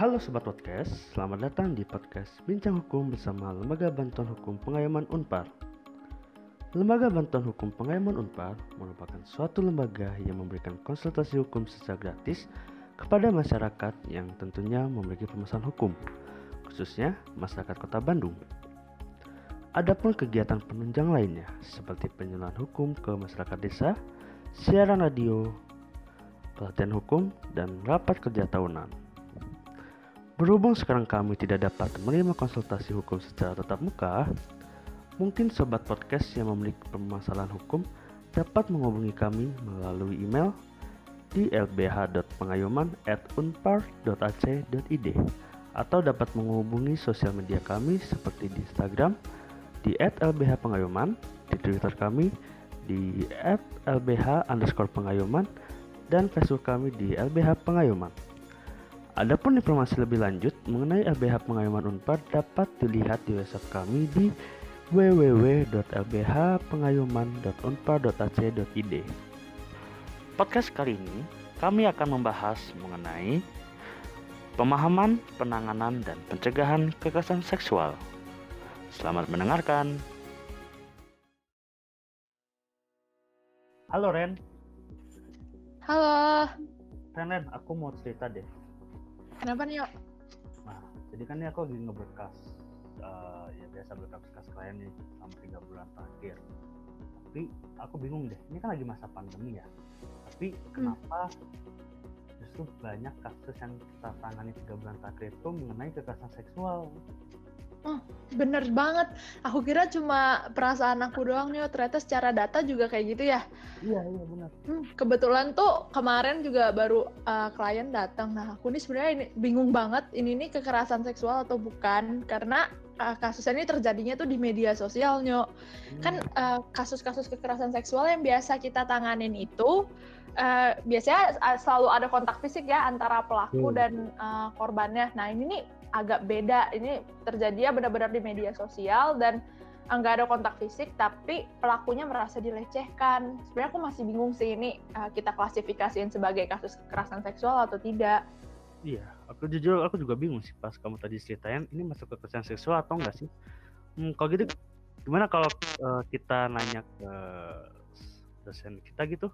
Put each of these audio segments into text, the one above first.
Halo Sobat Podcast, selamat datang di podcast Bincang Hukum bersama Lembaga Bantuan Hukum Pengayoman Unpar. Lembaga Bantuan Hukum Pengayoman Unpar merupakan suatu lembaga yang memberikan konsultasi hukum secara gratis kepada masyarakat yang tentunya memiliki permasalahan hukum, khususnya masyarakat Kota Bandung. Adapun kegiatan penunjang lainnya seperti penyuluhan hukum ke masyarakat desa, siaran radio, pelatihan hukum, dan rapat kerja tahunan. Berhubung sekarang kami tidak dapat menerima konsultasi hukum secara tatap muka, mungkin sobat podcast yang memiliki permasalahan hukum dapat menghubungi kami melalui email di lbh.pengayoman@unpar.ac.id atau dapat menghubungi sosial media kami seperti di Instagram di @lbhpengayoman, di Twitter kami di @lbh_pengayoman dan Facebook kami di LBH Pengayoman. Adapun informasi lebih lanjut mengenai LBH Pengayoman Unpad dapat dilihat di website kami di www.lbhpengayoman.unpad.ac.id. Podcast kali ini kami akan membahas mengenai pemahaman, penanganan, dan pencegahan kekerasan seksual. Selamat mendengarkan. Halo Ren. Halo. Ren, Ren, aku mau cerita deh. Kenapa nih, Yuk? Nah, jadi kan ini aku lagi ngeberkas uh, ya biasa berkas-berkas klien nih selama tiga bulan terakhir. Tapi aku bingung deh, ini kan lagi masa pandemi ya. Tapi Hmm. kenapa justru banyak kasus yang kita tangani tiga bulan terakhir itu mengenai kekerasan seksual? Bener banget. Aku kira cuma perasaan aku doang nih, ternyata secara data juga kayak gitu ya. Iya iya benar. Hmm, kebetulan tuh kemarin juga baru uh, klien datang. Nah, aku nih sebenarnya ini bingung banget ini nih kekerasan seksual atau bukan karena uh, kasusnya ini terjadinya tuh di media sosial, Nyok. Kan uh, kasus-kasus kekerasan seksual yang biasa kita tanganin itu uh, biasanya selalu ada kontak fisik ya antara pelaku Hmm. dan uh, korbannya. Nah, ini nih agak beda. Ini terjadinya benar-benar di media sosial dan uh, nggak ada kontak fisik, tapi pelakunya merasa dilecehkan. Sebenarnya aku masih bingung sih ini uh, kita klasifikasiin sebagai kasus kekerasan seksual atau tidak. Iya, aku jujur aku juga bingung sih pas kamu tadi ceritain ini masuk kekerasan seksual atau enggak sih? Hmm, kalau gitu gimana kalau uh, kita nanya ke dosen kita gitu?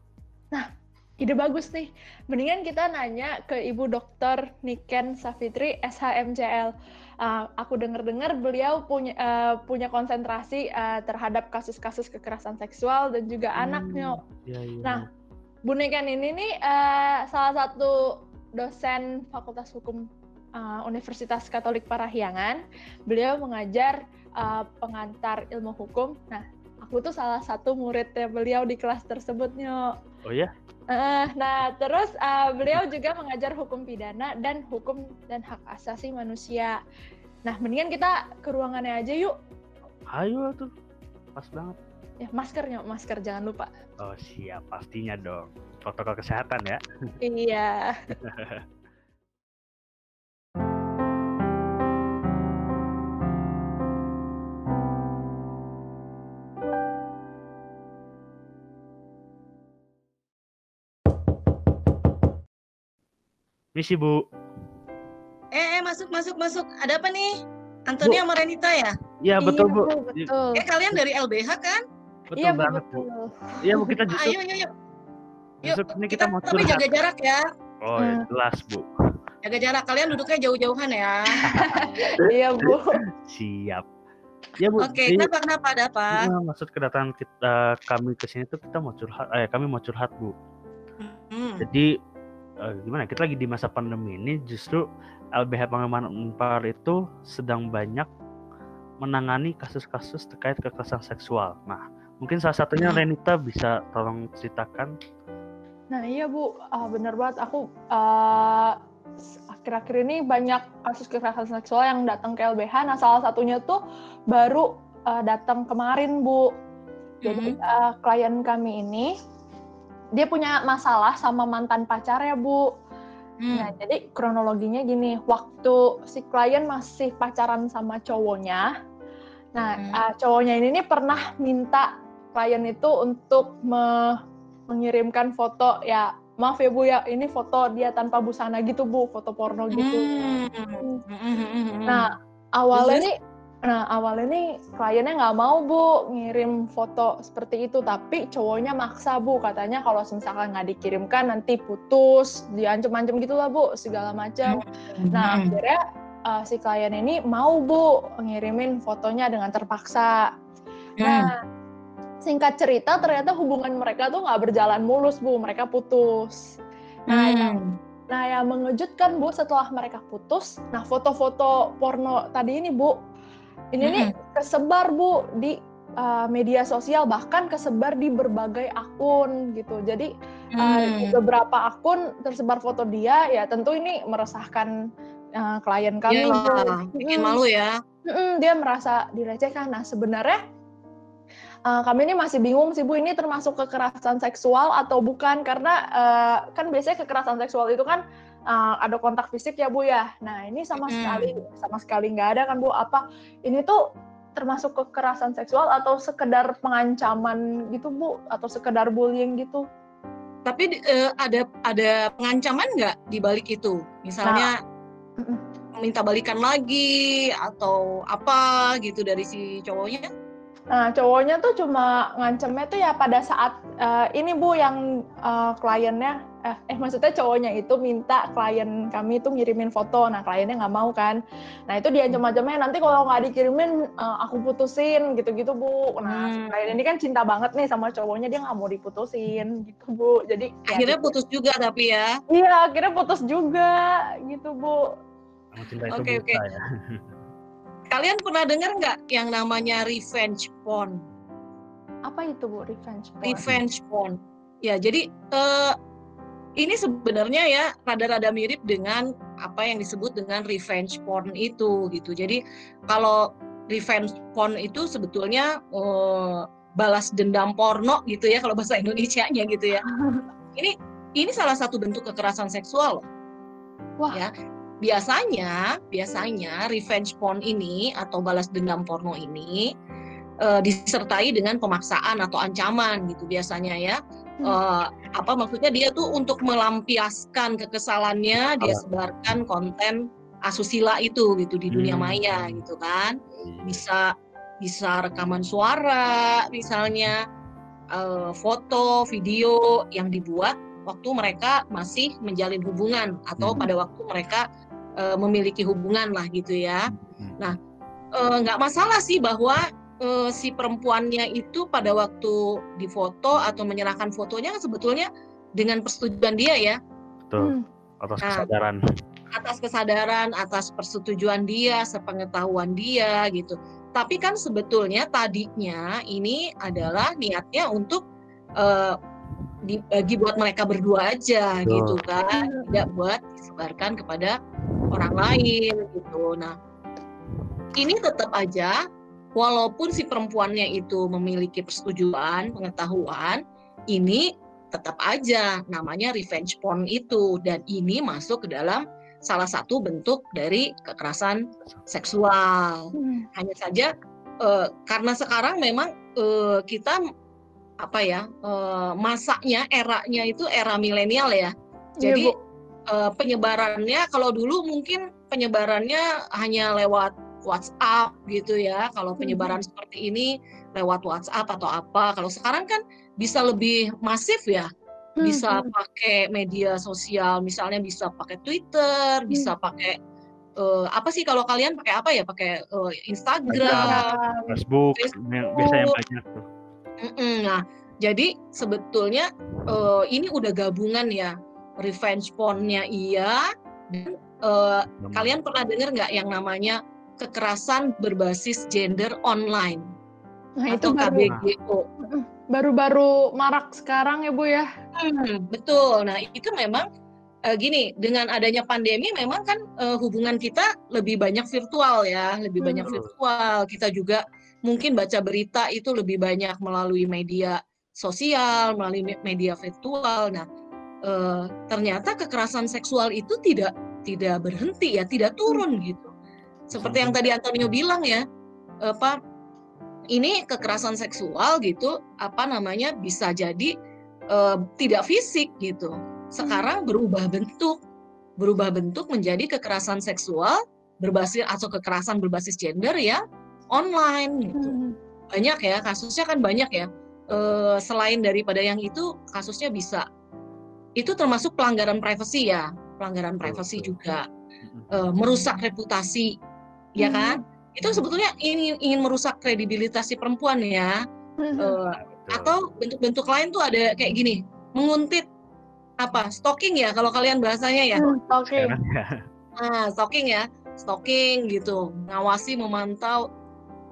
Ide bagus nih. Mendingan kita nanya ke Ibu Dokter Niken Safitri SHMCL. Uh, aku dengar-dengar beliau punya uh, punya konsentrasi uh, terhadap kasus-kasus kekerasan seksual dan juga anaknya. Iya iya. Nah, Bu Niken ini nih uh, salah satu dosen Fakultas Hukum uh, Universitas Katolik Parahyangan. Beliau mengajar uh, pengantar ilmu hukum. Nah, aku tuh salah satu muridnya beliau di kelas tersebut, Nyok. oh ya? Eh, nah, terus uh, beliau juga mengajar hukum pidana dan hukum dan hak asasi manusia. Nah, mendingan kita ke ruangannya aja yuk. Ayo tuh. Pas banget. Ya, maskernya, masker jangan lupa. Oh siap, pastinya dong. Protokol kesehatan ya. Iya. Misi Bu. Eh, eh, masuk, masuk, masuk. Ada apa nih? Antoni sama Renita ya? Iya betul Bu. Betul. Eh, kalian dari LBH kan? Betul Iya, banget Bu. betul. Iya Bu kita justru, Ayo, yuk, yuk. justru ini kita, Kita, mau tapi jaga jarak ya. Oh ya, jelas Bu. Jaga jarak. Kalian duduknya jauh-jauhan ya. Iya, Bu. Siap. Ya Bu. Oke, jadi- kenapa, kenapa, ada apa? Nah, maksud kedatangan kita kami ke sini tuh kita mau curhat eh kami mau curhat Bu. Hmm. Jadi eh, gimana? Kita lagi di masa pandemi ini justru LBH Pengaman Unpar itu sedang banyak menangani kasus-kasus terkait kekerasan seksual. Nah, mungkin salah satunya Hmm. Renita bisa tolong ceritakan. Nah, iya, Bu. Ah, bener banget. Aku uh, akhir-akhir ini banyak kasus kekerasan seksual yang datang ke LBH. Nah, salah satunya tuh baru uh, datang kemarin, Bu. Jadi uh, klien kami ini dia punya masalah sama mantan pacarnya, Bu. Hmm. Nah, jadi kronologinya gini, waktu si klien masih pacaran sama cowoknya, nah Hmm. uh, cowoknya ini nih pernah minta klien itu untuk me- mengirimkan foto ya maaf ya bu ya ini foto dia tanpa busana gitu bu foto porno gitu Hmm. Hmm, hmm, hmm. Nah, awalnya Terus? nih, nah awalnya nih kliennya nggak mau bu ngirim foto seperti itu, tapi cowoknya maksa bu, katanya kalau misalkan nggak dikirimkan nanti putus, diancem-ancem gitulah bu, segala macam. Nah Hmm. akhirnya uh, si klien ini mau bu ngirimin fotonya dengan terpaksa. Hmm. Nah singkat cerita ternyata hubungan mereka tuh nggak berjalan mulus bu, mereka putus. Nah yang Hmm. Nah, yang mengejutkan Bu setelah mereka putus, nah foto-foto porno tadi ini Bu, ini nih kesebar Bu di uh, media sosial bahkan kesebar di berbagai akun gitu. Jadi uh, di Hmm. beberapa akun tersebar foto dia, ya tentu ini meresahkan uh, klien kami. Bu. Iyalah, bikin malu ya. Mm-mm, dia merasa dilecehkan. Nah, sebenarnya uh, kami ini masih bingung sih Bu, ini termasuk kekerasan seksual atau bukan? Karena uh, kan biasanya kekerasan seksual itu kan uh, ada kontak fisik ya Bu ya. Nah, ini sama sekali sama sekali nggak ada kan Bu. Apa ini tuh termasuk kekerasan seksual atau sekedar pengancaman gitu Bu atau sekedar bullying gitu? Tapi eh, ada ada pengancaman nggak di balik itu? Misalnya Mm-mm. minta balikan lagi atau apa gitu dari si cowoknya? Nah, cowoknya tuh cuma ngancemnya tuh ya pada saat eh, ini Bu yang eh, kliennya eh, eh maksudnya cowoknya itu minta klien kami tuh ngirimin foto. Nah, kliennya nggak mau kan. Nah, itu diancam-ancamnya nanti kalau nggak dikirimin eh, aku putusin gitu-gitu Bu. Nah, si Hmm. klien ini kan cinta banget nih sama cowoknya dia nggak mau diputusin gitu Bu. Jadi ya Akhirnya gitu. putus juga tapi ya. Iya, akhirnya putus juga gitu Bu. Itu Oke, oke. ya. Kalian pernah dengar nggak yang namanya revenge porn? Apa itu Bu revenge porn? Revenge porn. Ya, jadi eh, ini sebenarnya ya rada-rada mirip dengan apa yang disebut dengan revenge porn itu gitu. Jadi kalau revenge porn itu sebetulnya eh, balas dendam porno gitu ya kalau bahasa Indonesianya gitu ya. Ini ini salah satu bentuk kekerasan seksual loh. Wah. Ya. Biasanya, biasanya revenge porn ini atau balas dendam porno ini eh, disertai dengan pemaksaan atau ancaman gitu biasanya ya. Hmm. Eh, apa maksudnya dia tuh untuk melampiaskan kekesalannya dia sebarkan konten asusila itu gitu di dunia Hmm. maya gitu kan bisa bisa rekaman suara misalnya eh, foto video yang dibuat waktu mereka masih menjalin hubungan atau Hmm. pada waktu mereka eh, memiliki hubungan lah gitu ya Hmm. Nah, Eh, nggak masalah sih bahwa eh, si perempuannya itu pada waktu difoto atau menyerahkan fotonya kan sebetulnya dengan persetujuan dia ya Betul. Hmm. Atas Nah. kesadaran. atas kesadaran, atas persetujuan dia, sepengetahuan dia gitu. Tapi kan sebetulnya tadinya ini adalah niatnya untuk eh, dibagi buat mereka berdua aja Betul. gitu kan, tidak buat disebarkan kepada orang lain gitu. Nah, ini tetap aja walaupun si perempuannya itu memiliki persetujuan, pengetahuan, ini tetap aja namanya revenge porn itu dan ini masuk ke dalam salah satu bentuk dari kekerasan seksual. Hmm. Hanya saja eh, karena sekarang memang eh, kita apa ya eh, masaknya eranya itu era milenial ya. Iya, Jadi Bu. Eh, penyebarannya kalau dulu mungkin penyebarannya hanya lewat WhatsApp gitu ya. Kalau penyebaran seperti ini lewat WhatsApp atau apa. Kalau sekarang kan bisa lebih masif ya bisa Hmm. pakai media sosial misalnya bisa pakai Twitter bisa pakai eh, apa sih kalau kalian pakai apa ya pakai eh, Instagram. Facebook, Facebook. yang biasanya banyak tuh. Mm-mm. nah jadi sebetulnya eh, ini udah gabungan ya revenge porn-nya iya dan eh, kalian pernah dengar nggak yang namanya kekerasan berbasis gender online Nah, itu atau baru KBGO baru-baru marak sekarang ya Bu ya. Hmm, betul. Nah, itu memang eh, gini, dengan adanya pandemi memang kan eh, hubungan kita lebih banyak virtual ya, lebih Hmm. banyak virtual. Kita juga mungkin baca berita itu lebih banyak melalui media sosial, melalui me- media virtual. Nah, eh, ternyata kekerasan seksual itu tidak tidak berhenti ya, tidak turun gitu. Seperti yang tadi Antonio bilang ya, apa ini kekerasan seksual gitu, apa namanya bisa jadi eh, tidak fisik gitu. Sekarang berubah bentuk berubah bentuk menjadi kekerasan seksual berbasis atau kekerasan berbasis gender ya online gitu. Hmm. Banyak ya kasusnya kan banyak ya. Eh, selain daripada yang itu kasusnya bisa itu termasuk pelanggaran privasi ya, pelanggaran privasi juga Eh, merusak reputasi ya Hmm. kan? Itu sebetulnya ingin ingin merusak kredibilitas si perempuan ya. Hmm. Eh, atau bentuk-bentuk lain tuh ada kayak gini, menguntit apa? Stalking ya kalau kalian bahasanya ya. Hmm, Oke. Sekarang ya. Nah, stalking ya, stalking gitu, ngawasi, memantau.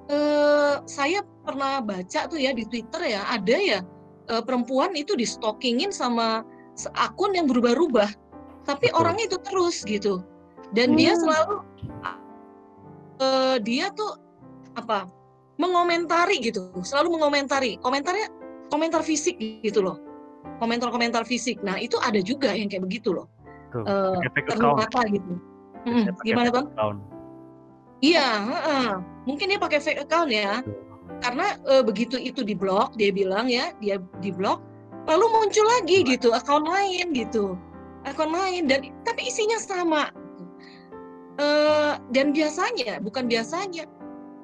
Eh, saya pernah baca tuh ya di Twitter ya, ada ya eh, perempuan itu di stalkingin sama akun yang berubah-ubah, tapi Betul. orangnya itu terus gitu, dan dia Hmm. selalu eh, dia tuh apa? Mengomentari gitu, selalu mengomentari, komentarnya komentar fisik gitu loh, komentar-komentar fisik. Nah itu ada juga yang kayak begitu loh, account. ternyata gitu. Mm, pakai gimana bang? Iya, heeh. mungkin dia pakai fake account ya, Betul. karena eh, begitu itu diblok, dia bilang ya, dia diblok, lalu muncul lagi gitu, akun lain gitu, akun lain dan tapi isinya sama. Eh, dan biasanya, bukan biasanya,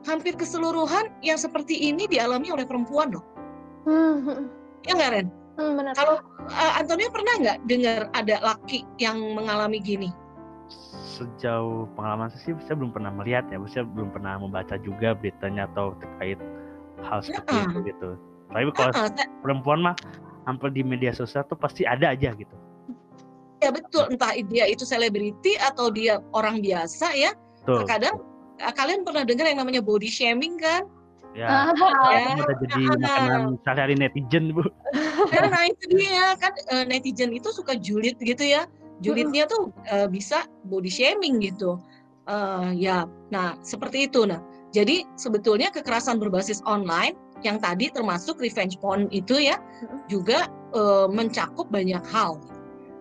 hampir keseluruhan yang seperti ini dialami oleh perempuan loh, Hmm, ya nggak Ren? hmm, benar. Kalau eh, Antonio pernah nggak dengar ada laki yang mengalami gini? Sejauh pengalaman saya sih, saya belum pernah melihat ya, saya belum pernah membaca juga beritanya atau terkait hal seperti itu gitu. Tapi kalau Ah, saya- perempuan mah hampir di media sosial tuh pasti ada aja gitu. ya betul, entah dia itu selebriti atau dia orang biasa ya. Tuh. Terkadang eh, kalian pernah dengar yang namanya body shaming kan? Ya, Ah, Ya, itu udah jadi ah. makanan sehari-hari netizen, Bu. Nah, nah itu dia kan eh, netizen itu suka julid gitu ya. Julidnya tuh eh, bisa body shaming gitu. Eh, ya, nah seperti itu. Nah, jadi sebetulnya kekerasan berbasis online yang tadi termasuk revenge porn itu ya juga eh, mencakup banyak hal.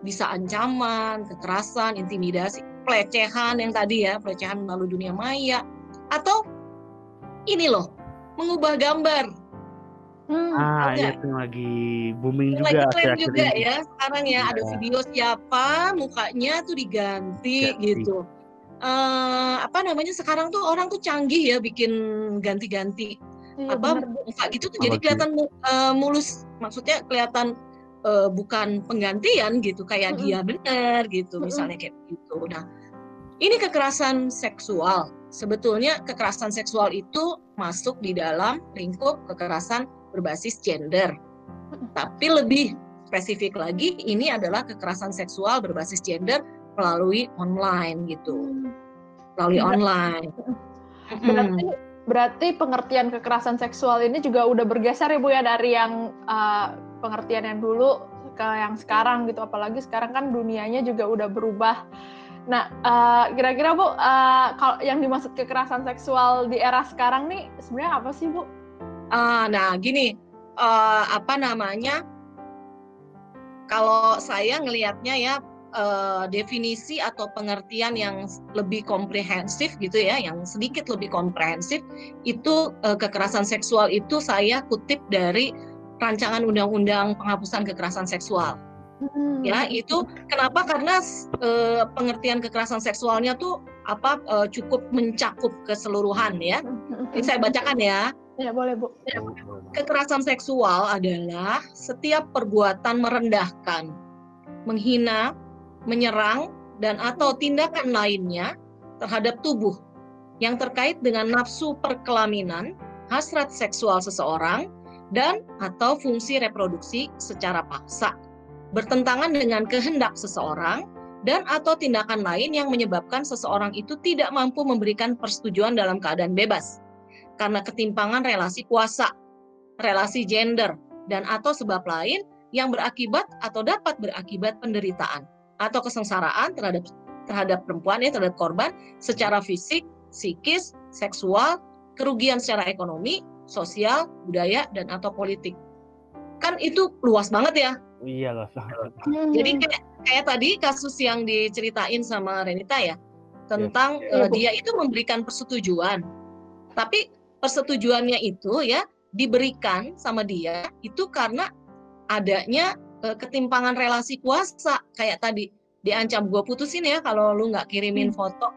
Bisa ancaman, kekerasan, intimidasi, pelecehan yang tadi ya, pelecehan melalui dunia maya atau ini loh, mengubah gambar. hmm, Ah, iya lagi booming juga lagi juga ini. ya sekarang ya ada Iya. video siapa mukanya tuh diganti Ganti. gitu Eh, apa namanya sekarang tuh orang tuh canggih ya bikin ganti-ganti iya, apa muka gitu tuh jadi kelihatan eh, mulus. Maksudnya kelihatan eh, bukan penggantian gitu kayak Mm-mm. dia benar gitu Mm-mm. misalnya kayak gitu. Nah ini kekerasan seksual. Sebetulnya kekerasan seksual itu masuk di dalam lingkup kekerasan berbasis gender. Tapi lebih spesifik lagi ini adalah kekerasan seksual berbasis gender melalui online gitu. Hmm. melalui online. Berarti berarti pengertian kekerasan seksual ini juga udah bergeser ya Bu ya dari yang uh, pengertian yang dulu ke yang sekarang gitu apalagi sekarang kan dunianya juga udah berubah. Nah, uh, kira-kira Bu uh, kalau yang dimaksud kekerasan seksual di era sekarang nih sebenarnya apa sih Bu? Ah, nah gini, eh, apa namanya? Kalau saya ngelihatnya ya eh, definisi atau pengertian yang lebih komprehensif gitu ya, yang sedikit lebih komprehensif itu eh, kekerasan seksual itu saya kutip dari rancangan undang-undang penghapusan kekerasan seksual. Hmm. Ya, itu kenapa? Karena eh, pengertian kekerasan seksualnya tuh apa eh, cukup mencakup keseluruhan ya. Ini saya bacakan ya. Ya boleh Bu. Kekerasan seksual adalah setiap perbuatan merendahkan, menghina, menyerang, dan atau tindakan lainnya terhadap tubuh yang terkait dengan nafsu perkelaminan, hasrat seksual seseorang, dan atau fungsi reproduksi secara paksa, bertentangan dengan kehendak seseorang, dan atau tindakan lain yang menyebabkan seseorang itu tidak mampu memberikan persetujuan dalam keadaan bebas. Karena ketimpangan relasi kuasa, relasi gender, dan atau sebab lain yang berakibat atau dapat berakibat penderitaan atau kesengsaraan terhadap terhadap perempuan ya terhadap korban secara fisik, psikis, seksual, kerugian secara ekonomi, sosial, budaya dan atau politik. Kan itu luas banget ya. Iya loh. Hmm. Jadi kayak, kayak tadi kasus yang diceritain sama Renita ya tentang Iya, eh, Bu. dia itu memberikan persetujuan. Tapi persetujuannya itu ya diberikan sama dia itu karena adanya eh, ketimpangan relasi kuasa. Kayak tadi diancam gue putusin ya kalau lu nggak kirimin Hmm. foto.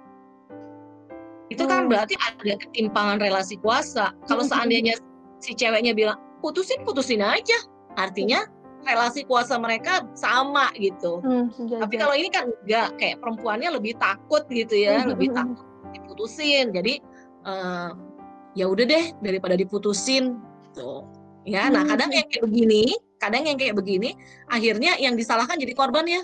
Itu kan Hmm. berarti ada ketimpangan relasi kuasa. Kalau Hmm. seandainya si ceweknya bilang putusin putusin aja. Artinya relasi kuasa mereka sama gitu. Hmm, tapi kalau ini kan enggak kayak perempuannya lebih takut gitu ya lebih takut diputusin. Jadi eh, ya udah deh daripada diputusin tuh ya nah Hmm. kadang yang kayak begini kadang yang kayak begini akhirnya yang disalahkan jadi korbannya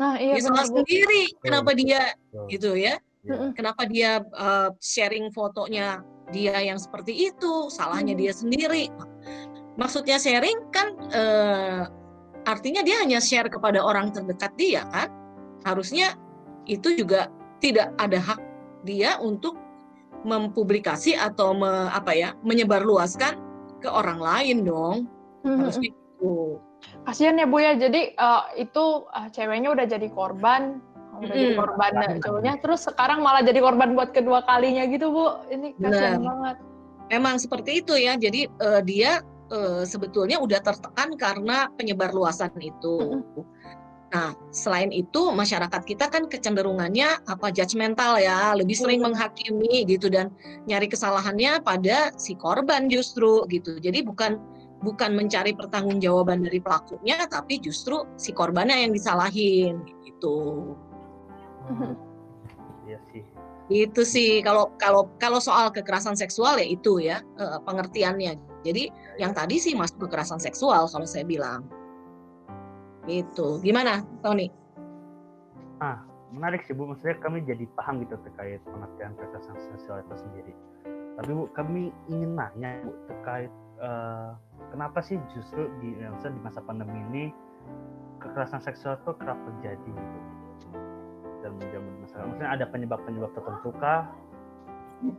Nah, iya dia salah sendiri kenapa dia Betul. gitu ya Ya. Mm-mm. kenapa dia eh, sharing fotonya dia yang seperti itu salahnya Hmm. dia sendiri maksudnya sharing kan eh, artinya dia hanya share kepada orang terdekat dia kan harusnya itu juga tidak ada hak dia untuk mempublikasi atau me- apa ya menyebarluaskan ke orang lain dong Hmm, harusnya gitu Kasian ya Bu ya. Jadi eh, itu eh, ceweknya udah jadi korban, udah jadi Mm-mm. korban Korban. cowoknya, terus sekarang malah jadi korban buat kedua kalinya gitu Bu. Ini kasihan Benar. banget. memang seperti itu ya jadi eh, dia eh, sebetulnya udah tertekan karena penyebarluasan itu Nah, selain itu masyarakat kita kan kecenderungannya apa judgmental ya, lebih sering Hmm. menghakimi gitu dan nyari kesalahannya pada si korban justru gitu. Jadi bukan bukan mencari pertanggungjawaban dari pelakunya, tapi justru si korbannya yang disalahin gitu. Hmm. Iya sih. Itu sih kalau kalau kalau soal kekerasan seksual ya itu ya eh, pengertiannya. Jadi yang tadi sih masuk kekerasan seksual kalau saya bilang. Itu. Gimana, Tony? Menarik sih Bu, maksudnya kami jadi paham gitu terkait pengertian kekerasan seksual itu sendiri. Tapi Bu, kami ingin nanya Bu terkait eh, kenapa sih justru di, maksudnya di masa pandemi ini kekerasan seksual itu kerap terjadi gitu dan menjadi masalah. Maksudnya ada penyebab-penyebab tertentu kah?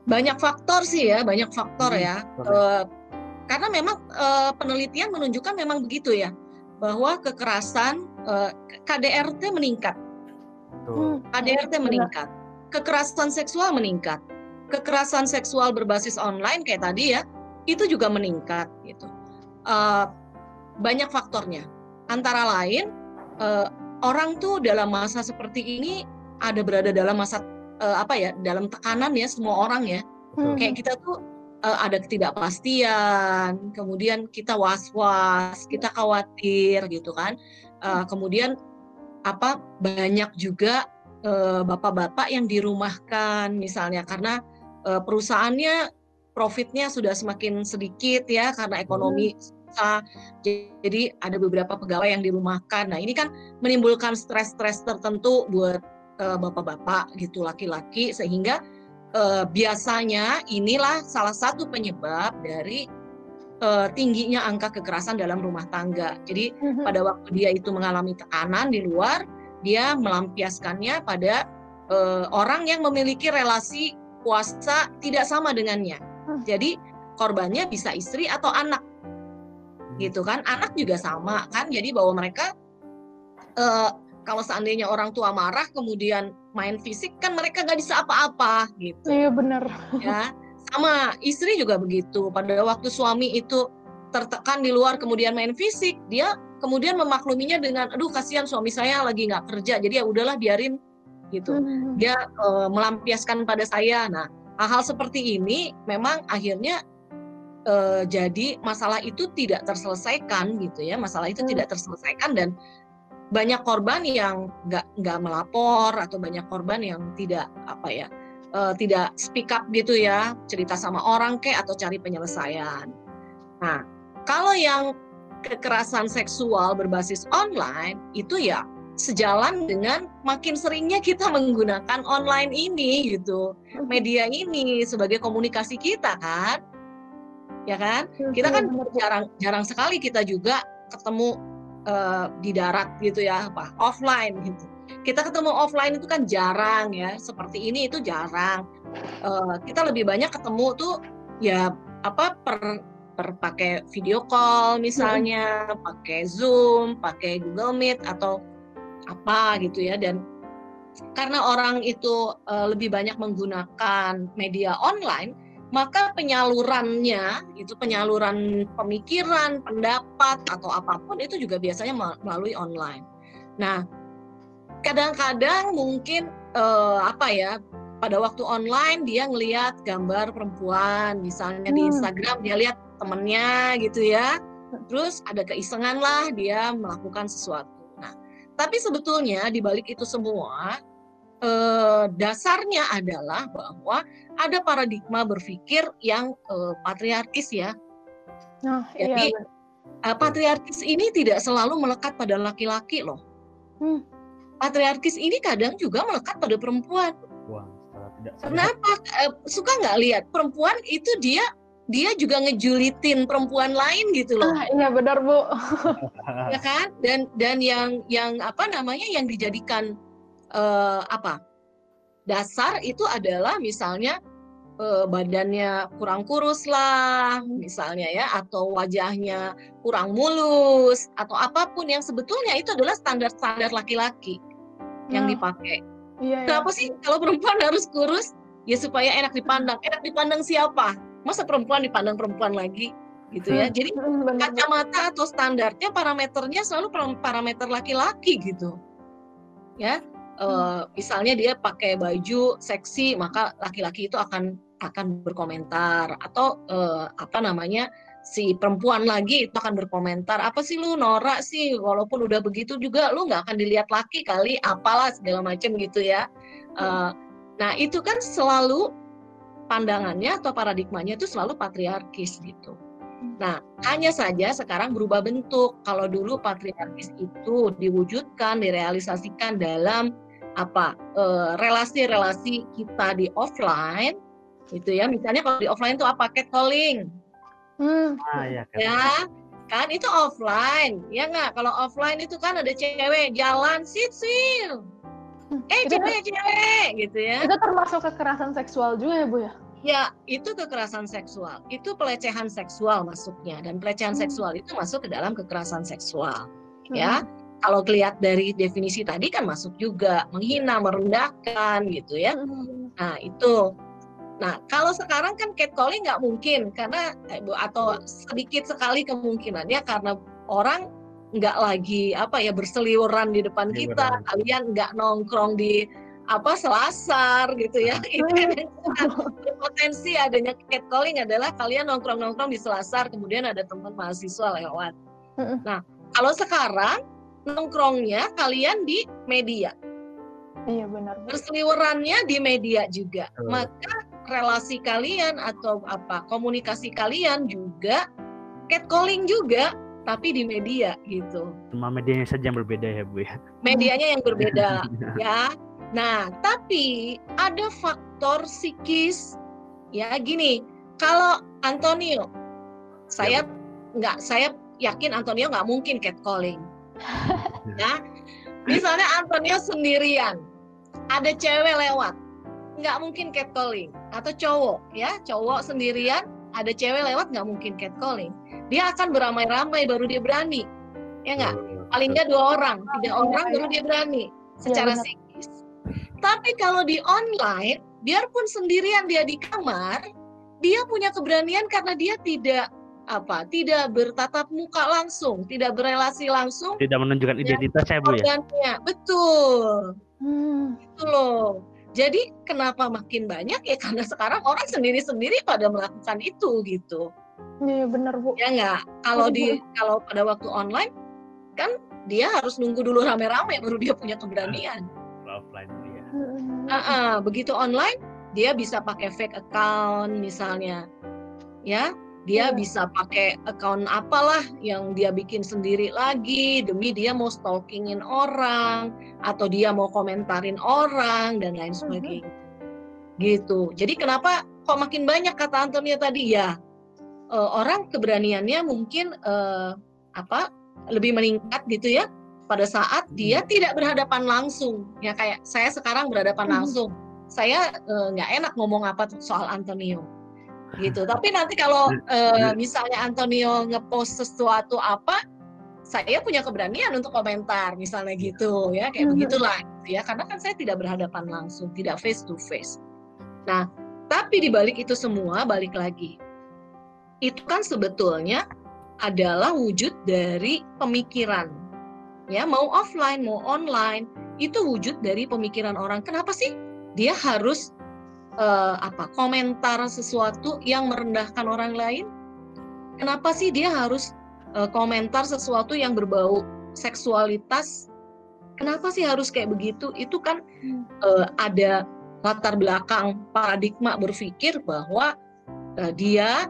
Banyak faktor sih ya, banyak faktor Hmm, ya. Eh, karena memang eh, penelitian menunjukkan memang begitu ya, bahwa kekerasan eh, KDRT meningkat, Tuh. KDRT meningkat, kekerasan seksual meningkat, kekerasan seksual berbasis online kayak tadi ya, itu juga meningkat gitu. Eh, banyak faktornya, antara lain eh, orang tuh dalam masa seperti ini ada berada dalam masa eh, apa ya, dalam tekanan ya semua orang ya Hmm. kayak kita tuh eh, ada ketidakpastian, kemudian kita was-was, kita khawatir gitu kan. Eh, kemudian apa banyak juga bapak-bapak yang dirumahkan misalnya karena eh, perusahaannya profitnya sudah semakin sedikit ya karena ekonomi susah. Jadi ada beberapa pegawai yang dirumahkan. Nah, ini kan menimbulkan stres-stres tertentu buat eh, bapak-bapak gitu laki-laki sehingga eh, biasanya inilah salah satu penyebab dari eh, tingginya angka kekerasan dalam rumah tangga. Jadi Hmm. pada waktu dia itu mengalami tekanan di luar, dia melampiaskannya pada eh, orang yang memiliki relasi kuasa tidak sama dengannya. Hmm. Jadi korbannya bisa istri atau anak, gitu kan? Anak juga sama kan? Jadi bahwa mereka eh, kalau seandainya orang tua marah kemudian main fisik kan mereka nggak bisa apa-apa gitu Iya benar. ya sama istri juga begitu pada waktu suami itu tertekan di luar kemudian main fisik dia kemudian memakluminya dengan aduh kasihan suami saya lagi nggak kerja jadi ya udahlah biarin gitu Hmm. dia eh, melampiaskan pada saya nah hal-hal seperti ini memang akhirnya eh, jadi masalah itu tidak terselesaikan gitu ya masalah itu Hmm. tidak terselesaikan dan banyak korban yang nggak nggak melapor atau banyak korban yang tidak apa ya eh, tidak speak up gitu ya cerita sama orang kayak atau cari penyelesaian. Nah kalau yang kekerasan seksual berbasis online itu ya sejalan dengan makin seringnya kita menggunakan online ini gitu media ini sebagai komunikasi kita kan? Ya kan? Kita kan jarang jarang sekali kita juga ketemu eh, di darat gitu ya apa offline gitu. Kita ketemu offline itu kan jarang ya seperti ini itu jarang. Eh, kita lebih banyak ketemu tuh ya apa per per pakai video call misalnya pakai zoom pakai Google Meet atau apa gitu ya dan karena orang itu eh, lebih banyak menggunakan media online maka penyalurannya itu penyaluran pemikiran, pendapat atau apa pun itu juga biasanya melalui online. Nah, kadang-kadang mungkin uh, apa ya pada waktu online dia ngelihat gambar perempuan misalnya hmm. di Instagram dia lihat temennya gitu ya terus ada keisengan lah dia melakukan sesuatu tapi sebetulnya di balik itu semua eh, dasarnya adalah bahwa ada paradigma berpikir yang eh, patriarkis ya oh, jadi iya. eh, patriarkis ini tidak selalu melekat pada laki-laki loh hmm patriarkis ini kadang juga melekat pada perempuan. Wah, tidak Kenapa? Eh, suka nggak lihat perempuan itu dia dia juga ngejulitin perempuan lain gitu loh. Ah, iya benar bu. ya kan? Dan dan yang yang apa namanya yang dijadikan uh, apa dasar itu adalah misalnya uh, badannya kurang kurus lah misalnya ya atau wajahnya kurang mulus atau apa pun yang sebetulnya itu adalah standar-standar laki-laki yang hmm. dipakai. Iya, Kenapa iya. sih kalau perempuan harus kurus? Ya supaya enak dipandang. Enak dipandang siapa? Masa perempuan dipandang perempuan lagi? gitu ya. Hmm, Jadi hmm, kacamata atau standarnya parameternya selalu parameter laki-laki gitu. Ya, uh, misalnya dia pakai baju seksi, maka laki-laki itu akan akan berkomentar. Atau uh, apa namanya si perempuan lagi itu akan berkomentar apa sih lu norak sih? Walaupun udah begitu juga lu nggak akan dilihat laki kali apalah segala macam gitu ya. Uh, nah itu kan selalu pandangannya atau paradigmanya itu selalu patriarkis gitu. Nah hanya saja sekarang berubah bentuk. Kalau dulu patriarkis itu diwujudkan direalisasikan dalam apa eh, relasi-relasi kita di offline itu ya. Misalnya kalau di offline itu apa? Catcalling. Hmm. Ah, ya, kan. ya kan? Itu offline ya nggak? Kalau offline itu kan ada cewek jalan sit sil hmm, eh itu cewek cewek gitu ya. itu termasuk kekerasan seksual juga ya bu ya ya itu kekerasan seksual. Itu pelecehan seksual masuknya. Dan pelecehan hmm. seksual itu masuk ke dalam kekerasan seksual hmm. ya. Kalau lihat dari definisi tadi kan masuk juga. Menghina merendahkan gitu ya. Hmm. nah itu. Nah, kalau sekarang kan catcalling nggak mungkin. Karena eh, atau sedikit sekali kemungkinannya karena orang nggak lagi apa ya berseliweran di depan ya, kita, kalian nggak nongkrong di apa selasar gitu ya. Itu potensi adanya catcalling adalah kalian nongkrong-nongkrong di selasar, kemudian ada teman mahasiswa lewat. Nah, kalau sekarang nongkrongnya kalian di media. Iya benar. Berseliwerannya di media juga. Maka relasi kalian atau apa komunikasi kalian juga catcalling juga tapi di media gitu. Cuma medianya saja yang berbeda ya Bu ya. Medianya yang berbeda ya. Nah, tapi ada faktor psikis ya gini. Kalau Antonio saya ya. nggak saya yakin Antonio nggak mungkin catcalling. ya. Misalnya Antonio sendirian, ada cewek lewat, nggak mungkin catcalling atau cowok ya cowok sendirian ada cewek lewat nggak mungkin catcalling dia akan beramai-ramai baru dia berani ya nggak paling nggak dua orang tiga orang baru dia berani secara psikis tapi kalau di online biarpun sendirian dia di kamar dia punya keberanian karena dia tidak apa tidak bertatap muka langsung tidak berelasi langsung tidak menunjukkan identitas ya bu ya betul hmm. itu loh jadi kenapa makin banyak ya karena sekarang orang sendiri-sendiri pada melakukan itu gitu. Iya benar bu. Ya nggak. Kalau di kalau pada waktu online kan dia harus nunggu dulu rame-rame baru dia punya keberanian. Offline. Uh -uh, begitu online dia bisa pakai fake account misalnya, ya dia hmm. bisa pakai account apalah yang dia bikin sendiri lagi demi dia mau stalkingin orang atau dia mau komentarin orang dan lain sebagainya. Hmm. gitu. Jadi kenapa kok makin banyak kata Antonia tadi? Ya uh, orang keberaniannya mungkin uh, apa lebih meningkat gitu ya pada saat dia hmm. tidak berhadapan langsung. Ya kayak saya sekarang berhadapan hmm. langsung. Saya nggak uh, enak ngomong apa soal Antonio. Gitu. Tapi nanti kalau uh, misalnya Antonio ngepost sesuatu apa, saya punya keberanian untuk komentar misalnya gitu ya kayak hmm. begitulah gitu ya. Karena kan saya tidak berhadapan langsung tidak face to face nah tapi di balik itu semua balik lagi. Itu kan sebetulnya adalah wujud dari pemikiran ya mau offline mau online itu wujud dari pemikiran orang. Kenapa sih? Dia harus uh, apa komentar sesuatu yang merendahkan orang lain? Kenapa sih dia harus uh, komentar sesuatu yang berbau seksualitas? Kenapa sih harus kayak begitu? Itu kan uh, ada latar belakang paradigma berpikir bahwa uh, dia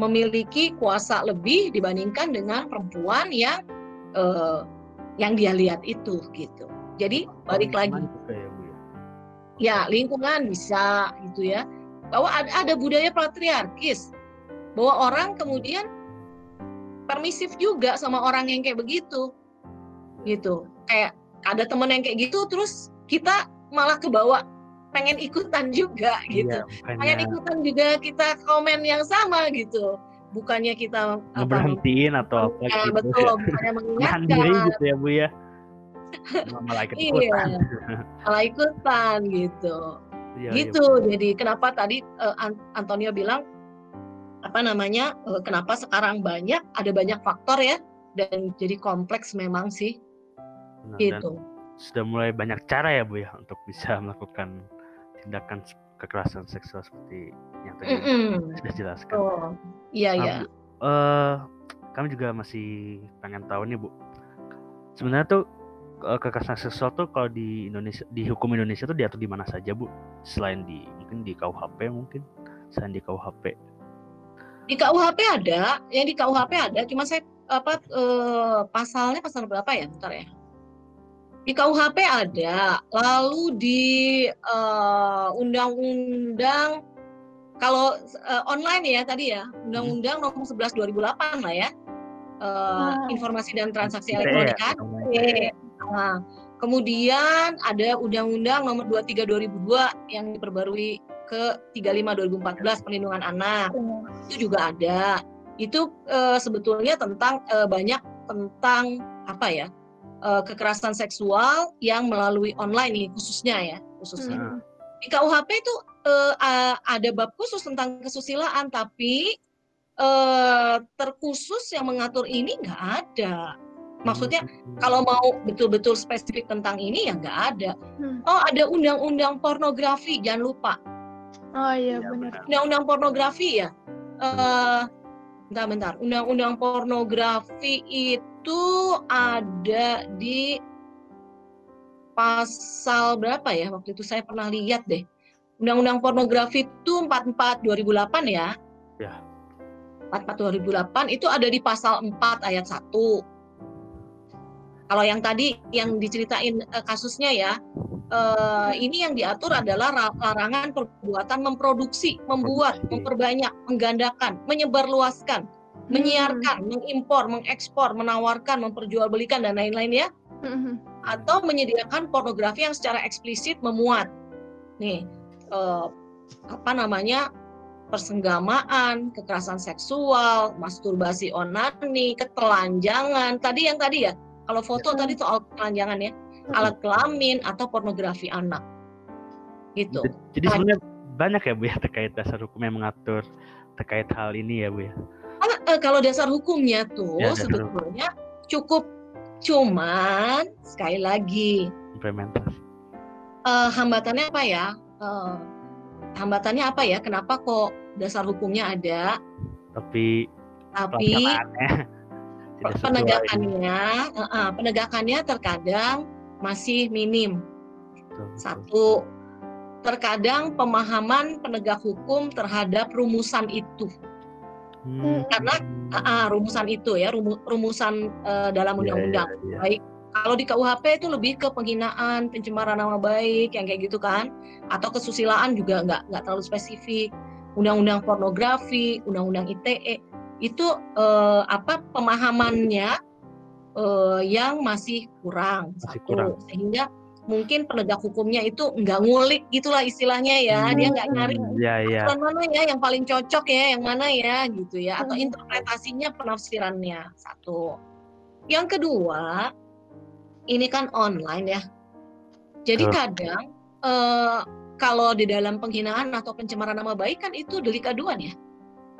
memiliki kuasa lebih dibandingkan dengan perempuan yang uh, yang dia lihat itu gitu. Jadi balik lagi. Ya, ya? ya lingkungan bisa gitu ya. Bahwa ada, ada budaya patriarkis bahwa orang kemudian permisif juga sama orang yang kayak begitu gitu kayak ada temen yang kayak gitu terus kita malah kebawa pengen ikutan juga gitu. Iya, pengen ikutan juga kita komen yang sama gitu. Bukannya kita berhentiin atau apa ya, gitu. Betul, bukannya mengingatkan. Mandiri gitu ya Bu ya. Malah ikut ikutan. Iya, malah ikutan gitu. Iya, iya gitu. Iya. Jadi kenapa tadi uh, Antonio bilang apa namanya? Uh, kenapa sekarang banyak ada banyak faktor ya dan jadi kompleks memang sih. Nah, gitu. sudah mulai banyak cara ya Bu ya untuk bisa melakukan tindakan kekerasan seksual seperti yang tadi mm -mm. sudah jelaskan. Oh, iya iya. Uh, kami juga masih pengen tahu nih Bu. Sebenarnya tuh uh, kekerasan seksual tuh kalau di Indonesia di hukum Indonesia tuh diatur di mana saja Bu? Selain di mungkin di KUHP mungkin selain di KUHP. Di KUHP ada, yang di KUHP ada, cuma saya apa uh, pasalnya pasal berapa ya? Bentar ya di KUHP ada, lalu di uh, undang-undang kalau uh, online ya tadi ya, undang-undang nomor 11 2008 lah ya. Uh, wow. informasi dan transaksi ya, elektronik kan. Nah, kemudian ada undang-undang nomor 23 2002 yang diperbarui ke 35 2014 perlindungan anak. Itu juga ada. Itu uh, sebetulnya tentang uh, banyak tentang apa ya? Uh, kekerasan seksual yang melalui online nih khususnya ya khususnya. Hmm. Di KUHP itu uh, ada bab khusus tentang kesusilaan tapi uh, terkhusus yang mengatur ini nggak ada. Maksudnya hmm. kalau mau betul-betul spesifik tentang ini ya nggak ada. Hmm. Oh ada undang-undang pornografi jangan lupa. Oh iya, iya benar. Undang-undang pornografi ya. Uh, bentar bentar. Undang-undang pornografi itu itu ada di pasal berapa ya waktu itu saya pernah lihat deh Undang-Undang Pornografi itu 44 2008 ya. Ya. 44 2008 itu ada di pasal 4 ayat 1. Kalau yang tadi yang diceritain uh, kasusnya ya, uh, ini yang diatur adalah larangan perbuatan memproduksi, membuat, memperbanyak, menggandakan, menyebarluaskan, menyiarkan, hmm. mengimpor, mengekspor, menawarkan, memperjualbelikan dan lain-lain ya. Hmm. Atau menyediakan pornografi yang secara eksplisit memuat. Nih, eh, apa namanya? persenggamaan, kekerasan seksual, masturbasi onani, ketelanjangan. Tadi yang tadi ya, kalau foto ya. tadi soal ketelanjangan ya, hmm. alat kelamin atau pornografi anak. Gitu. Jadi sebenarnya banyak ya Bu ya terkait dasar hukum yang mengatur terkait hal ini ya Bu ya uh, kalau dasar hukumnya tuh ya, sebetulnya hukum. cukup cuman sekali lagi implementasi. uh, hambatannya apa ya? Uh, hambatannya apa ya? Kenapa kok dasar hukumnya ada? Tapi tapi penegakannya uh, uh, penegakannya terkadang masih minim. Satu terkadang pemahaman penegak hukum terhadap rumusan itu Hmm. Karena uh, rumusan itu ya rumusan uh, dalam iya, undang-undang. Yeah, yeah, yeah. Baik kalau di KUHP itu lebih ke penghinaan, pencemaran nama baik yang kayak gitu kan, atau kesusilaan juga nggak nggak terlalu spesifik. Undang-undang pornografi, undang-undang ITE itu uh, apa pemahamannya uh, yang masih kurang masih satu kurang. sehingga mungkin penegak hukumnya itu nggak ngulik gitulah istilahnya ya. Hmm. dia nggak nyari ya, ya. mana ya yang paling cocok ya yang mana ya gitu ya. Atau hmm. interpretasinya penafsirannya. Satu. Yang kedua ini kan online ya. Jadi kadang uh, kalau di dalam penghinaan atau pencemaran nama baik kan itu delik aduan ya.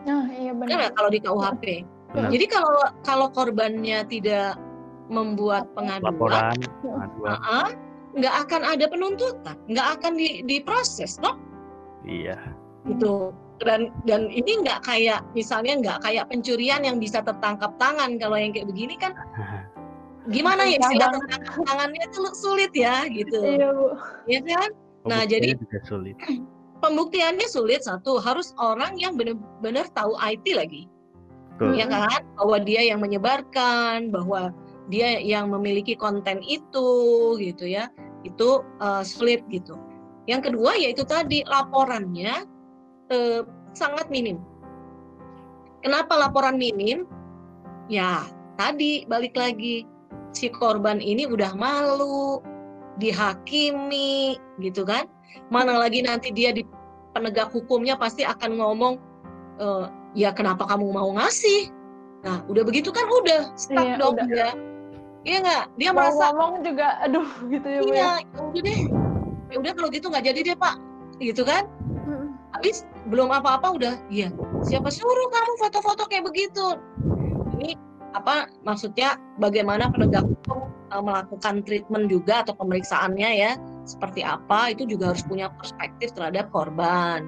Oh, iya benar. kalau di KUHP benar. jadi kalau kalau korbannya tidak membuat pengaduan, laporan pengaduan. Uh-uh, nggak akan ada penuntutan, nggak akan di, diproses, toh? iya Gitu. Dan dan ini nggak kayak misalnya nggak kayak pencurian yang bisa tertangkap tangan. Kalau yang kayak begini kan gimana ya istilah tertangkap tangannya itu sulit ya gitu, Iya bu. ya kan? Nah, jadi- juga sulit Pembuktiannya sulit satu harus orang yang benar-benar tahu IT lagi. Betul. ya kan bahwa dia yang menyebarkan bahwa dia yang memiliki konten itu gitu ya itu eh, sulit gitu yang kedua yaitu tadi laporannya eh, sangat minim kenapa laporan minim ya tadi balik lagi si korban ini udah malu dihakimi gitu kan mana lagi nanti dia di penegak hukumnya pasti akan ngomong eh, ya kenapa kamu mau ngasih? Nah, udah begitu kan udah stuck Iya, dong udah. dia. Iya nggak? Dia Mau merasa ngomong juga, aduh gitu ya bu ya. iya, ya udah deh. Ya udah kalau gitu nggak jadi deh Pak, gitu kan? Mm. Habis belum apa-apa udah, iya. Siapa suruh kamu foto-foto kayak begitu? Ini apa maksudnya? Bagaimana penegak hukum eh, melakukan treatment juga atau pemeriksaannya ya? Seperti apa? Itu juga harus punya perspektif terhadap korban.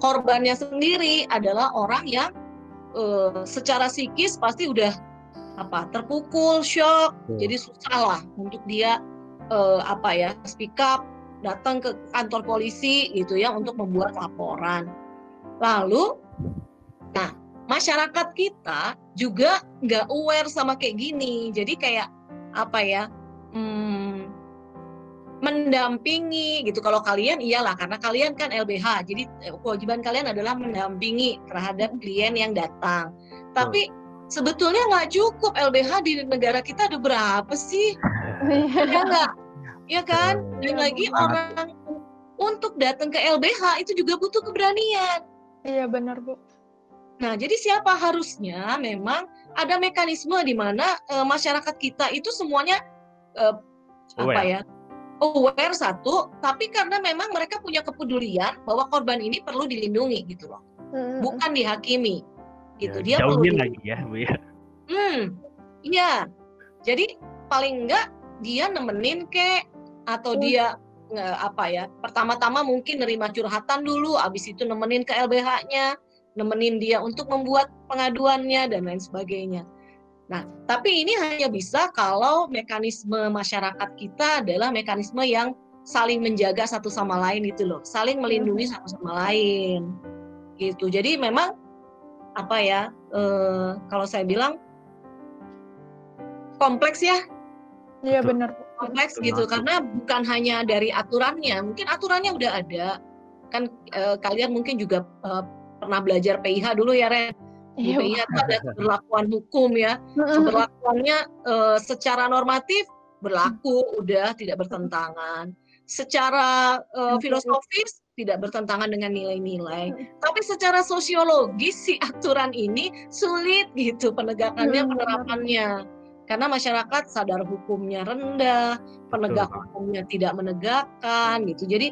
Korbannya sendiri adalah orang yang eh, secara psikis pasti udah apa terpukul, shock, Betul. jadi susah lah untuk dia eh, apa ya speak up, datang ke kantor polisi gitu ya untuk membuat laporan. Lalu, nah masyarakat kita juga nggak aware sama kayak gini, jadi kayak apa ya? hmm, mendampingi gitu kalau kalian iyalah karena kalian kan LBH jadi eh, kewajiban kalian adalah mendampingi terhadap klien yang datang tapi sebetulnya nggak cukup LBH di negara kita ada berapa sih Iya. ya nggak ya kan dan Iya, lagi benar. orang untuk datang ke LBH itu juga butuh keberanian Iya benar bu. Nah, jadi siapa harusnya memang ada mekanisme di mana eh, masyarakat kita itu semuanya eh, apa ya? Aware satu, tapi karena memang mereka punya kepedulian bahwa korban ini perlu dilindungi gitu loh, Mm. bukan dihakimi. Gitu. Ya, Dia perlu jauhin dilindungi. lagi ya bu ya Hmm, iya. Jadi paling enggak dia nemenin kek atau Hmm. dia nge- apa ya? Pertama-tama mungkin nerima curhatan dulu, abis itu nemenin ke LBH-nya, nemenin dia untuk membuat pengaduannya dan lain sebagainya. Nah, tapi ini hanya bisa kalau mekanisme masyarakat kita adalah mekanisme yang saling menjaga satu sama lain itu loh, saling melindungi satu sama lain. Gitu. Jadi memang apa ya? eh, kalau saya bilang kompleks ya. Iya benar. Kompleks Betul gitu karena bukan hanya dari aturannya mungkin aturannya udah ada. Kan eh, kalian mungkin juga eh, pernah belajar PIH dulu ya Ren? Di Iya. PIH itu ada keberlakuan hukum ya. Eh, secara normatif berlaku udah tidak bertentangan. Secara eh, filosofis tidak bertentangan dengan nilai-nilai. Tapi secara sosiologis si aturan ini sulit gitu penegakannya Hmm, penerapannya. Karena masyarakat sadar hukumnya rendah penegak hukumnya tidak menegakkan gitu. Jadi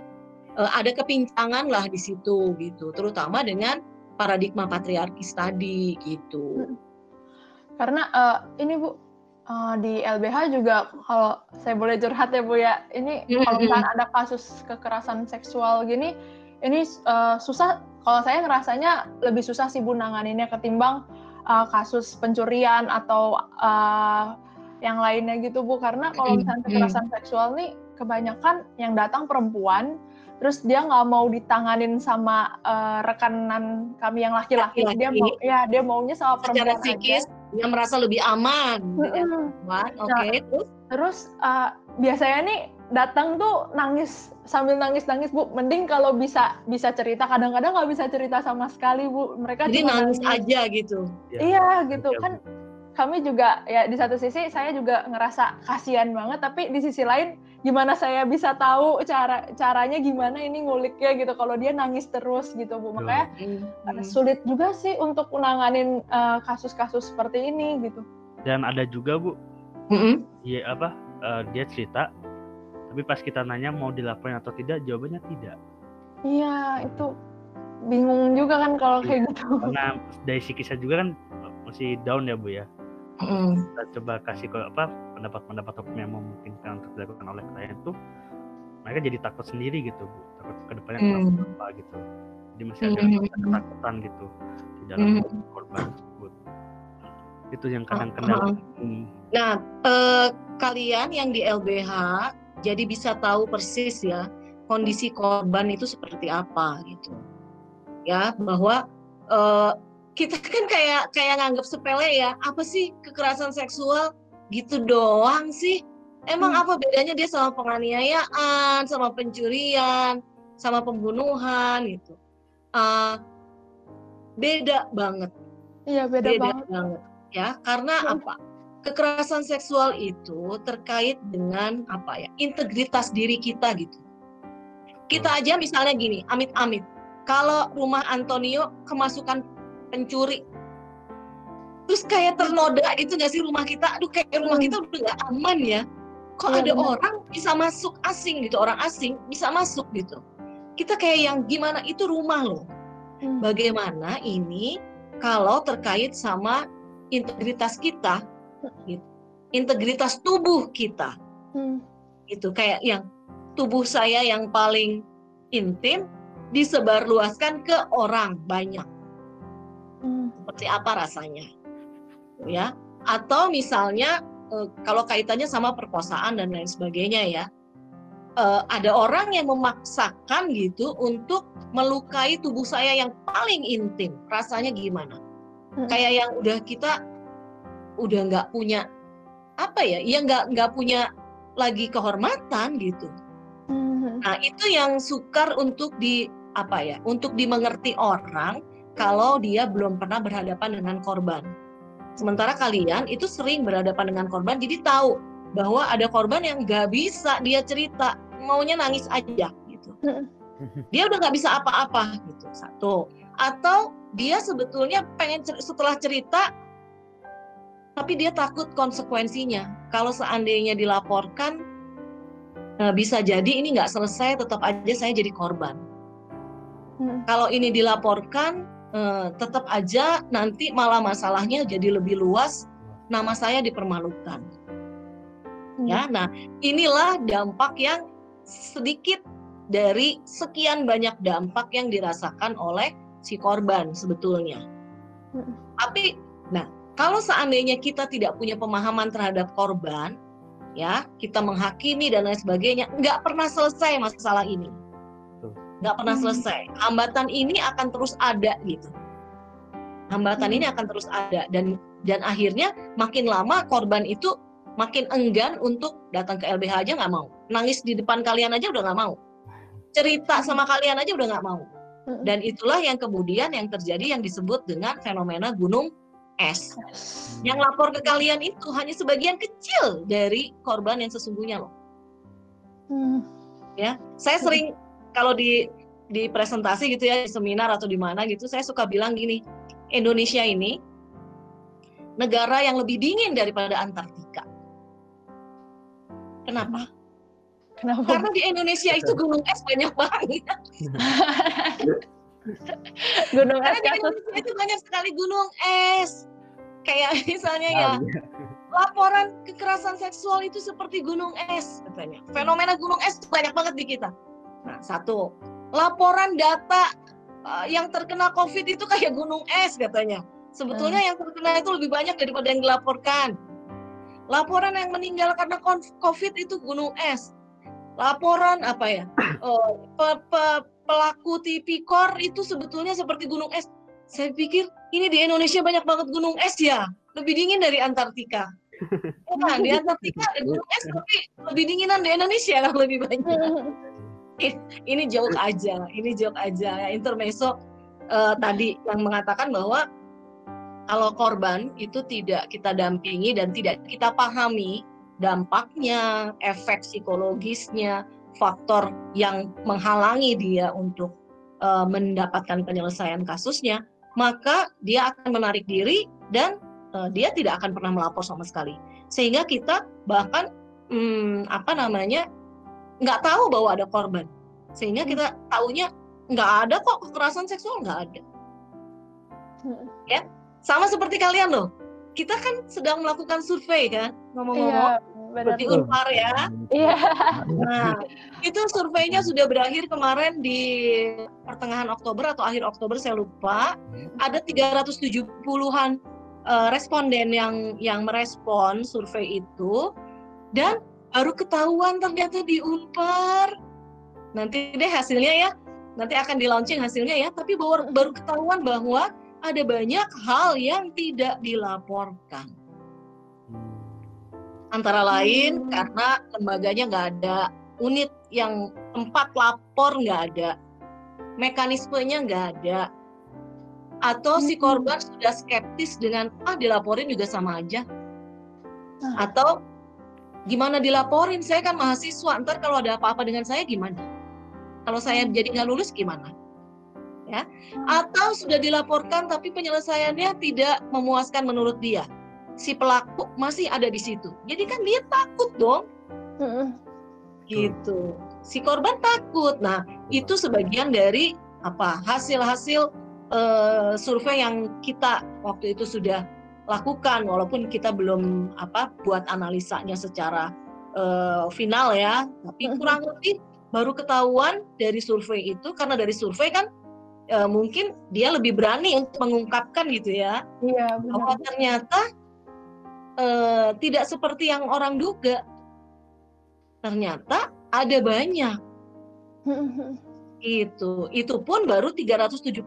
eh, ada kepincangan lah di situ gitu terutama dengan paradigma patriarkis tadi gitu. Karena eh, ini bu eh, di LBH juga kalau saya boleh curhat ya bu ya, ini Mm-mm. kalau misalnya ada kasus kekerasan seksual gini, ini eh, susah. Kalau saya ngerasanya lebih susah sih bu nanganinnya ketimbang eh, kasus pencurian atau eh, yang lainnya gitu bu. Karena kalau misalnya kekerasan seksual nih kebanyakan yang datang perempuan. Terus dia nggak mau ditanganin sama eh, rekanan kami yang laki-laki. Dia mau, ya dia maunya sama secara perempuan aja. Dia merasa lebih aman dengan Mm-mm. perempuan oke terus Terus uh, biasanya nih datang tuh nangis sambil nangis-nangis bu. Mending kalau bisa bisa cerita. Kadang-kadang nggak bisa cerita sama sekali bu. Mereka jadi cuma nangis aja gitu Iya gitu Iya, Bu. Kami juga ya di satu sisi saya juga ngerasa kasihan banget. Tapi di sisi lain gimana saya bisa tahu cara caranya gimana ini nguliknya gitu. Kalau dia nangis terus gitu bu. Makanya Hmm. uh, sulit juga sih untuk menanganin uh, kasus-kasus seperti ini gitu. dan ada juga bu Mm-mm. dia apa eh, dia cerita tapi pas kita nanya mau dilaporin atau tidak jawabannya tidak Iya itu bingung juga kan kalau kayak gitu. karena dari psikisnya juga kan masih down ya bu ya Mm-mm. kita coba kasih ke apa pendapat-pendapat hukum yang memungkinkan untuk dilakukan oleh klien itu mereka jadi takut sendiri gitu bu takut ke depannya kenapa apa gitu jadi masih ada rasa ketakutan gitu di dalam Hmm. korban tersebut itu yang kadang kendala Hmm. Nah, eh, kalian yang di LBH jadi bisa tahu persis ya kondisi korban itu seperti apa gitu. Ya, bahwa eh, kita kan kayak kayak nganggap sepele ya, apa sih kekerasan seksual gitu doang sih? Emang Hmm. apa bedanya dia sama penganiayaan, sama pencurian, sama pembunuhan gitu? Ah, beda banget Iya beda, beda banget. banget ya karena Hmm. apa kekerasan seksual itu terkait dengan apa ya integritas diri kita gitu kita aja misalnya gini amit-amit kalau rumah Antonio kemasukan pencuri terus kayak ternoda gitu nggak sih rumah kita aduh kayak rumah Hmm. kita udah nggak aman ya kok Iya, ada benar. orang bisa masuk asing gitu orang asing bisa masuk gitu kita kayak yang gimana itu rumah loh Hmm. bagaimana ini kalau terkait sama integritas kita, gitu. integritas tubuh kita, Hmm. itu kayak yang tubuh saya yang paling intim disebarluaskan ke orang banyak, Hmm. Seperti apa rasanya, ya? Atau misalnya eh, kalau kaitannya sama perkosaan dan lain sebagainya ya, eh, ada orang yang memaksakan gitu untuk melukai tubuh saya yang paling intim, rasanya gimana? Hmm. Kayak yang udah kita udah nggak punya apa ya, ya nggak nggak punya lagi kehormatan gitu. Hmm. Nah itu yang sukar untuk di apa ya, untuk dimengerti orang kalau dia belum pernah berhadapan dengan korban. Sementara kalian itu sering berhadapan dengan korban, jadi tahu bahwa ada korban yang nggak bisa dia cerita, maunya nangis aja gitu. Dia udah nggak bisa apa-apa gitu satu. Atau dia sebetulnya pengen cer- setelah cerita, tapi dia takut konsekuensinya. Kalau seandainya dilaporkan, eh, bisa jadi ini nggak selesai, tetap aja saya jadi korban. Hmm. Kalau ini dilaporkan, eh, tetap aja nanti malah masalahnya jadi lebih luas, nama saya dipermalukan. Hmm. Ya, nah inilah dampak yang sedikit dari sekian banyak dampak yang dirasakan oleh si korban sebetulnya. Hmm. Tapi, nah kalau seandainya kita tidak punya pemahaman terhadap korban, ya kita menghakimi dan lain sebagainya, nggak pernah selesai masalah ini. Nggak pernah Hmm. selesai. Hambatan ini akan terus ada gitu. Hambatan Hmm. ini akan terus ada dan dan akhirnya makin lama korban itu makin enggan untuk datang ke LBH aja nggak mau, nangis di depan kalian aja udah nggak mau, cerita sama kalian aja udah nggak mau. Hmm. Dan itulah yang kemudian yang terjadi yang disebut dengan fenomena gunung es. Yang lapor ke kalian itu hanya sebagian kecil dari korban yang sesungguhnya loh. Hmm. Ya, saya sering kalau di di presentasi gitu ya di seminar atau di mana gitu, saya suka bilang gini, Indonesia ini negara yang lebih dingin daripada Antartika. Kenapa? Kenapa? Karena di Indonesia itu gunung es banyak banget. Gunung es Karena di. Indonesia itu banyak sekali gunung es. Kayak misalnya ya, Ah, iya. laporan kekerasan seksual itu seperti gunung es katanya. Fenomena gunung es banyak banget di kita. Nah, satu, laporan data uh, yang terkena COVID itu kayak gunung es katanya. Sebetulnya yang terkena itu lebih banyak daripada yang dilaporkan. Laporan yang meninggal karena COVID itu gunung es. Laporan apa ya? uh, pe- pe- pelaku tipikor itu sebetulnya seperti gunung es. Saya pikir ini di Indonesia banyak banget gunung es ya, lebih dingin dari Antartika. Ya di Antartika ada gunung es tapi lebih dinginan di Indonesia kan lebih banyak. Ini joke aja, ini joke aja intermezzo eh, tadi yang mengatakan bahwa kalau korban itu tidak kita dampingi dan tidak kita pahami dampaknya, efek psikologisnya, faktor yang menghalangi dia untuk eh, mendapatkan penyelesaian kasusnya, maka dia akan menarik diri dan eh, dia tidak akan pernah melapor sama sekali. Sehingga kita bahkan hmm, apa namanya nggak tahu bahwa ada korban. Sehingga kita tahunya nggak ada kok kekerasan seksual nggak ada. Hmm. Ya, sama seperti kalian loh. Kita kan sedang melakukan survei kan, ngomong-ngomong. Iya. di Unpar ya. Iya. Nah, itu surveinya sudah berakhir kemarin di pertengahan Oktober atau akhir Oktober saya lupa. Ada 370-an uh, responden yang yang merespon survei itu dan baru ketahuan ternyata di Unpar. Nanti deh hasilnya ya. Nanti akan di launching hasilnya ya, tapi baru, baru ketahuan bahwa ada banyak hal yang tidak dilaporkan. Antara lain Hmm. karena lembaganya nggak ada, unit yang tempat lapor nggak ada, mekanismenya nggak ada, atau si Hmm. korban sudah skeptis dengan ah dilaporin juga sama aja, Nah. atau gimana dilaporin? Saya kan mahasiswa, ntar kalau ada apa-apa dengan saya gimana? Kalau saya jadi nggak lulus gimana? Ya, atau sudah dilaporkan tapi penyelesaiannya tidak memuaskan menurut dia. Si pelaku masih ada di situ. Jadi kan dia takut dong, Mm-mm. gitu. Si korban takut. Nah, itu sebagian dari apa hasil-hasil eh, survei yang kita waktu itu sudah lakukan, walaupun kita belum apa buat analisanya secara eh, final ya, tapi Mhm. kurang lebih baru ketahuan dari survei itu karena dari survei kan eh, mungkin dia lebih berani untuk mengungkapkan gitu ya Iya, bahwa ternyata eh, tidak seperti yang orang duga. Ternyata ada banyak Mm-mm. itu. Itu pun baru 371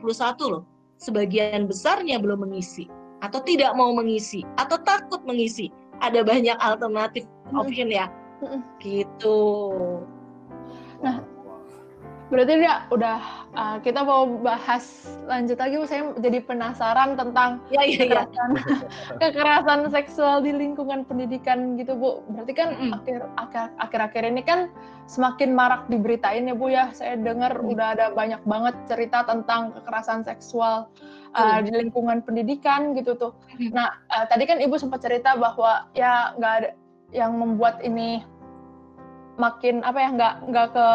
loh. Sebagian besarnya belum mengisi atau tidak mau mengisi atau takut mengisi. Ada banyak alternatif Mm. option ya. Mm-mm. Gitu. Berarti dia udah uh, kita mau bahas lanjut lagi Bu. Saya jadi penasaran tentang Ya ya ya. kekerasan kekerasan seksual di lingkungan pendidikan gitu Bu. Berarti kan Mm-mm. akhir akhir akhir-akhir ini kan semakin marak diberitain ya Bu ya. Saya dengar Mm. udah ada banyak banget cerita tentang kekerasan seksual uh, di lingkungan pendidikan gitu tuh. Mm. Nah, uh, tadi kan Ibu sempat cerita bahwa ya nggak ada yang membuat ini makin apa ya nggak nggak ke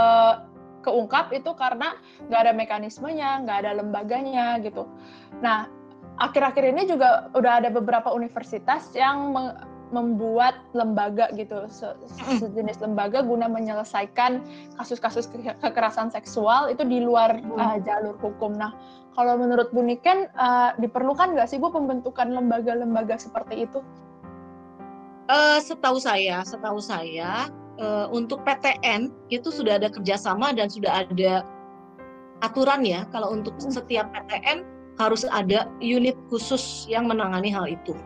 keungkap itu karena nggak ada mekanismenya, nggak ada lembaganya gitu. Nah, akhir-akhir ini juga udah ada beberapa universitas yang membuat lembaga gitu, se- sejenis lembaga guna menyelesaikan kasus-kasus ke- kekerasan seksual itu di luar Hmm. uh, jalur hukum. Nah, kalau menurut Bu Niken, uh, diperlukan nggak sih Bu pembentukan lembaga-lembaga seperti itu? Eh, setahu saya, setahu saya eh, untuk PTN itu sudah ada kerjasama dan sudah ada aturan ya. Kalau untuk Hmm. setiap PTN harus ada unit khusus yang menangani hal itu.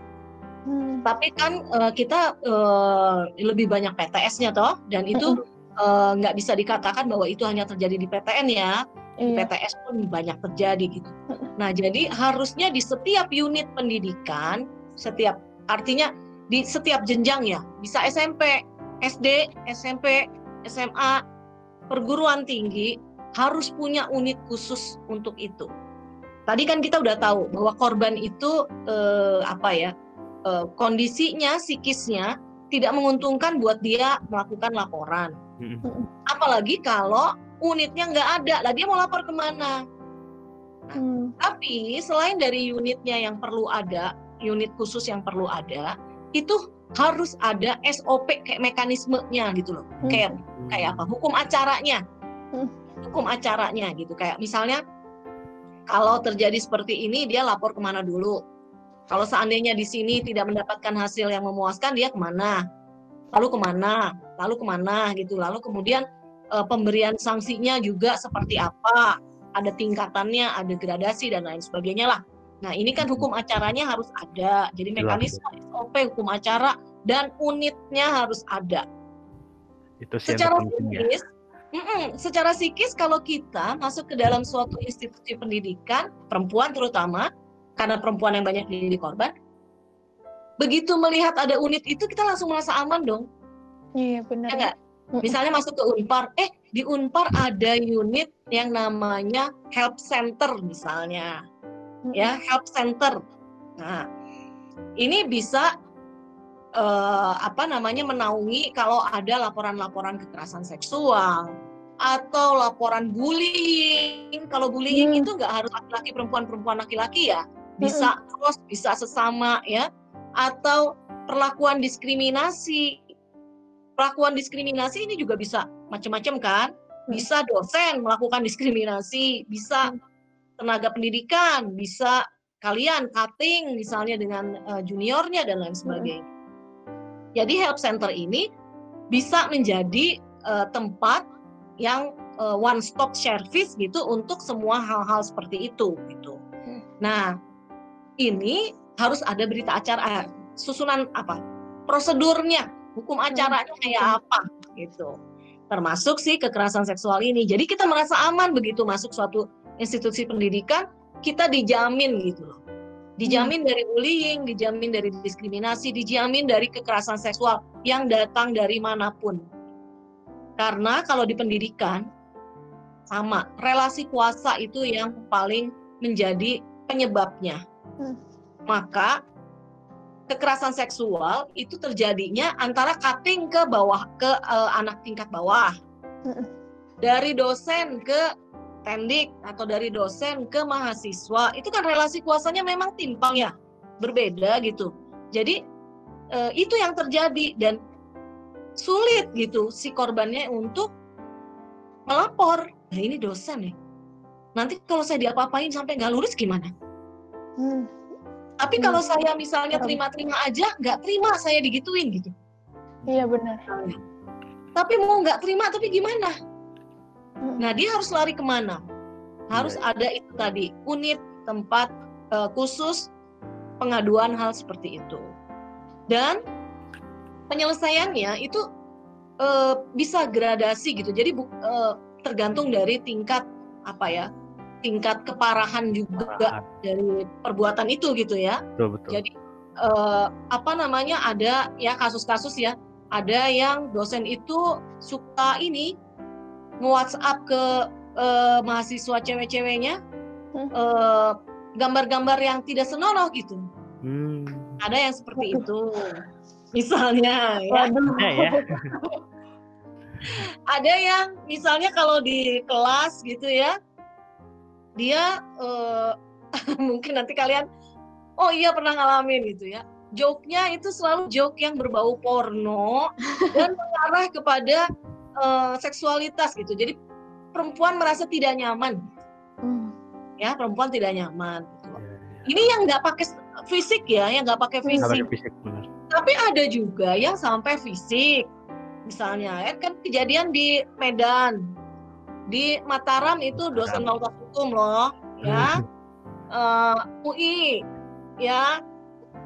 Hmm. Tapi kan eh, kita eh, lebih banyak PTS-nya toh, dan itu eh, nggak bisa dikatakan bahwa itu hanya terjadi di PTN ya. Di Iya. PTS pun banyak terjadi gitu. Nah, jadi harusnya di setiap unit pendidikan, setiap artinya di setiap jenjang ya, bisa SMP, SD, SMP, SMA, perguruan tinggi harus punya unit khusus untuk itu. Tadi kan kita udah tahu bahwa korban itu eh, apa ya eh, kondisinya psikisnya tidak menguntungkan buat dia melakukan laporan. Apalagi kalau unitnya nggak ada, lah dia mau lapor ke mana? Hmm. Tapi selain dari unitnya yang perlu ada, unit khusus yang perlu ada, itu harus ada SOP kayak mekanismenya gitu loh. Hmm. Kayak kayak apa? Hukum acaranya. Hmm. Hukum acaranya gitu. Kayak misalnya kalau terjadi seperti ini dia lapor ke mana dulu. Kalau seandainya di sini tidak mendapatkan hasil yang memuaskan dia ke mana? Lalu ke mana? Lalu ke mana gitu. Lalu kemudian eh, pemberian sanksinya juga seperti apa? Ada tingkatannya, ada gradasi dan lain sebagainya lah. Nah ini kan hukum acaranya harus ada. Jadi mekanisme SOP hukum acara dan unitnya harus ada Itu secara ya. psikis, mm-mm, secara psikis kalau kita masuk ke dalam suatu institusi pendidikan, perempuan terutama, karena perempuan yang banyak jadi korban, begitu melihat ada unit itu kita langsung merasa aman dong, Iya benar. ya? Mm-mm. Misalnya masuk ke Unpar, eh di Unpar ada unit yang namanya help center misalnya, ya help center. Nah, ini bisa eh, apa namanya menaungi kalau ada laporan-laporan kekerasan seksual atau laporan bullying. Kalau bullying Hmm. itu nggak harus laki-laki perempuan perempuan laki-laki ya, bisa cross, bisa sesama ya, atau perlakuan diskriminasi. Perlakuan diskriminasi ini juga bisa macam-macam kan? Bisa dosen melakukan diskriminasi, bisa tenaga pendidikan, bisa kalian cutting misalnya dengan uh, juniornya dan lain sebagainya. Jadi help center ini bisa menjadi uh, tempat yang uh, one stop service gitu untuk semua hal-hal seperti itu gitu. Nah, ini harus ada berita acara susunan apa? Prosedurnya, hukum acaranya kayak apa gitu. Termasuk sih kekerasan seksual ini. Jadi kita merasa aman begitu masuk suatu institusi pendidikan, kita dijamin gitu loh. Dijamin hmm. dari bullying, dijamin dari diskriminasi, dijamin dari kekerasan seksual yang datang dari mana pun. Karena kalau di pendidikan sama, relasi kuasa itu yang paling menjadi penyebabnya. Maka kekerasan seksual itu terjadinya antara cutting ke bawah ke uh, anak tingkat bawah. Dari dosen ke tendik atau dari dosen ke mahasiswa itu kan relasi kuasanya memang timpang ya berbeda gitu. Jadi eh, itu yang terjadi dan sulit gitu si korbannya untuk melapor. Nah ini dosen nih. Nanti kalau saya diapa-apain sampai nggak lurus gimana hmm. tapi hmm. kalau saya misalnya terima-terima aja nggak terima saya digituin gitu iya benar tapi mau nggak terima tapi gimana Nah, dia harus lari ke mana? Harus yeah. ada itu tadi unit tempat uh, khusus pengaduan hal seperti itu. Dan penyelesaiannya itu uh, bisa gradasi gitu. Jadi uh, tergantung dari tingkat apa ya? Tingkat keparahan juga keparahan. dari perbuatan itu gitu ya. Betul, betul. Jadi uh, apa namanya ada ya kasus-kasus ya ada yang dosen itu suka ini nge-WhatsApp ke uh, mahasiswa cewek-ceweknya hmm. uh, gambar-gambar yang tidak senonoh gitu. Hmm. Ada yang seperti itu. Misalnya ya. ya. Ada yang misalnya kalau di kelas gitu ya, dia uh, mungkin nanti kalian, oh iya pernah ngalamin gitu ya. Joke-nya itu selalu joke yang berbau porno dan mengarah kepada uh, seksualitas gitu. Jadi perempuan merasa tidak nyaman. Hmm. Ya, perempuan tidak nyaman. Gitu. Ya, ya. Ini yang nggak pakai fisik ya, yang nggak pakai fisik. fisik Tapi ada juga yang sampai fisik. Misalnya, ya kan kejadian di Medan, di Mataram itu dosen fakultas hukum loh, ya. Uh, eh, UI, ya.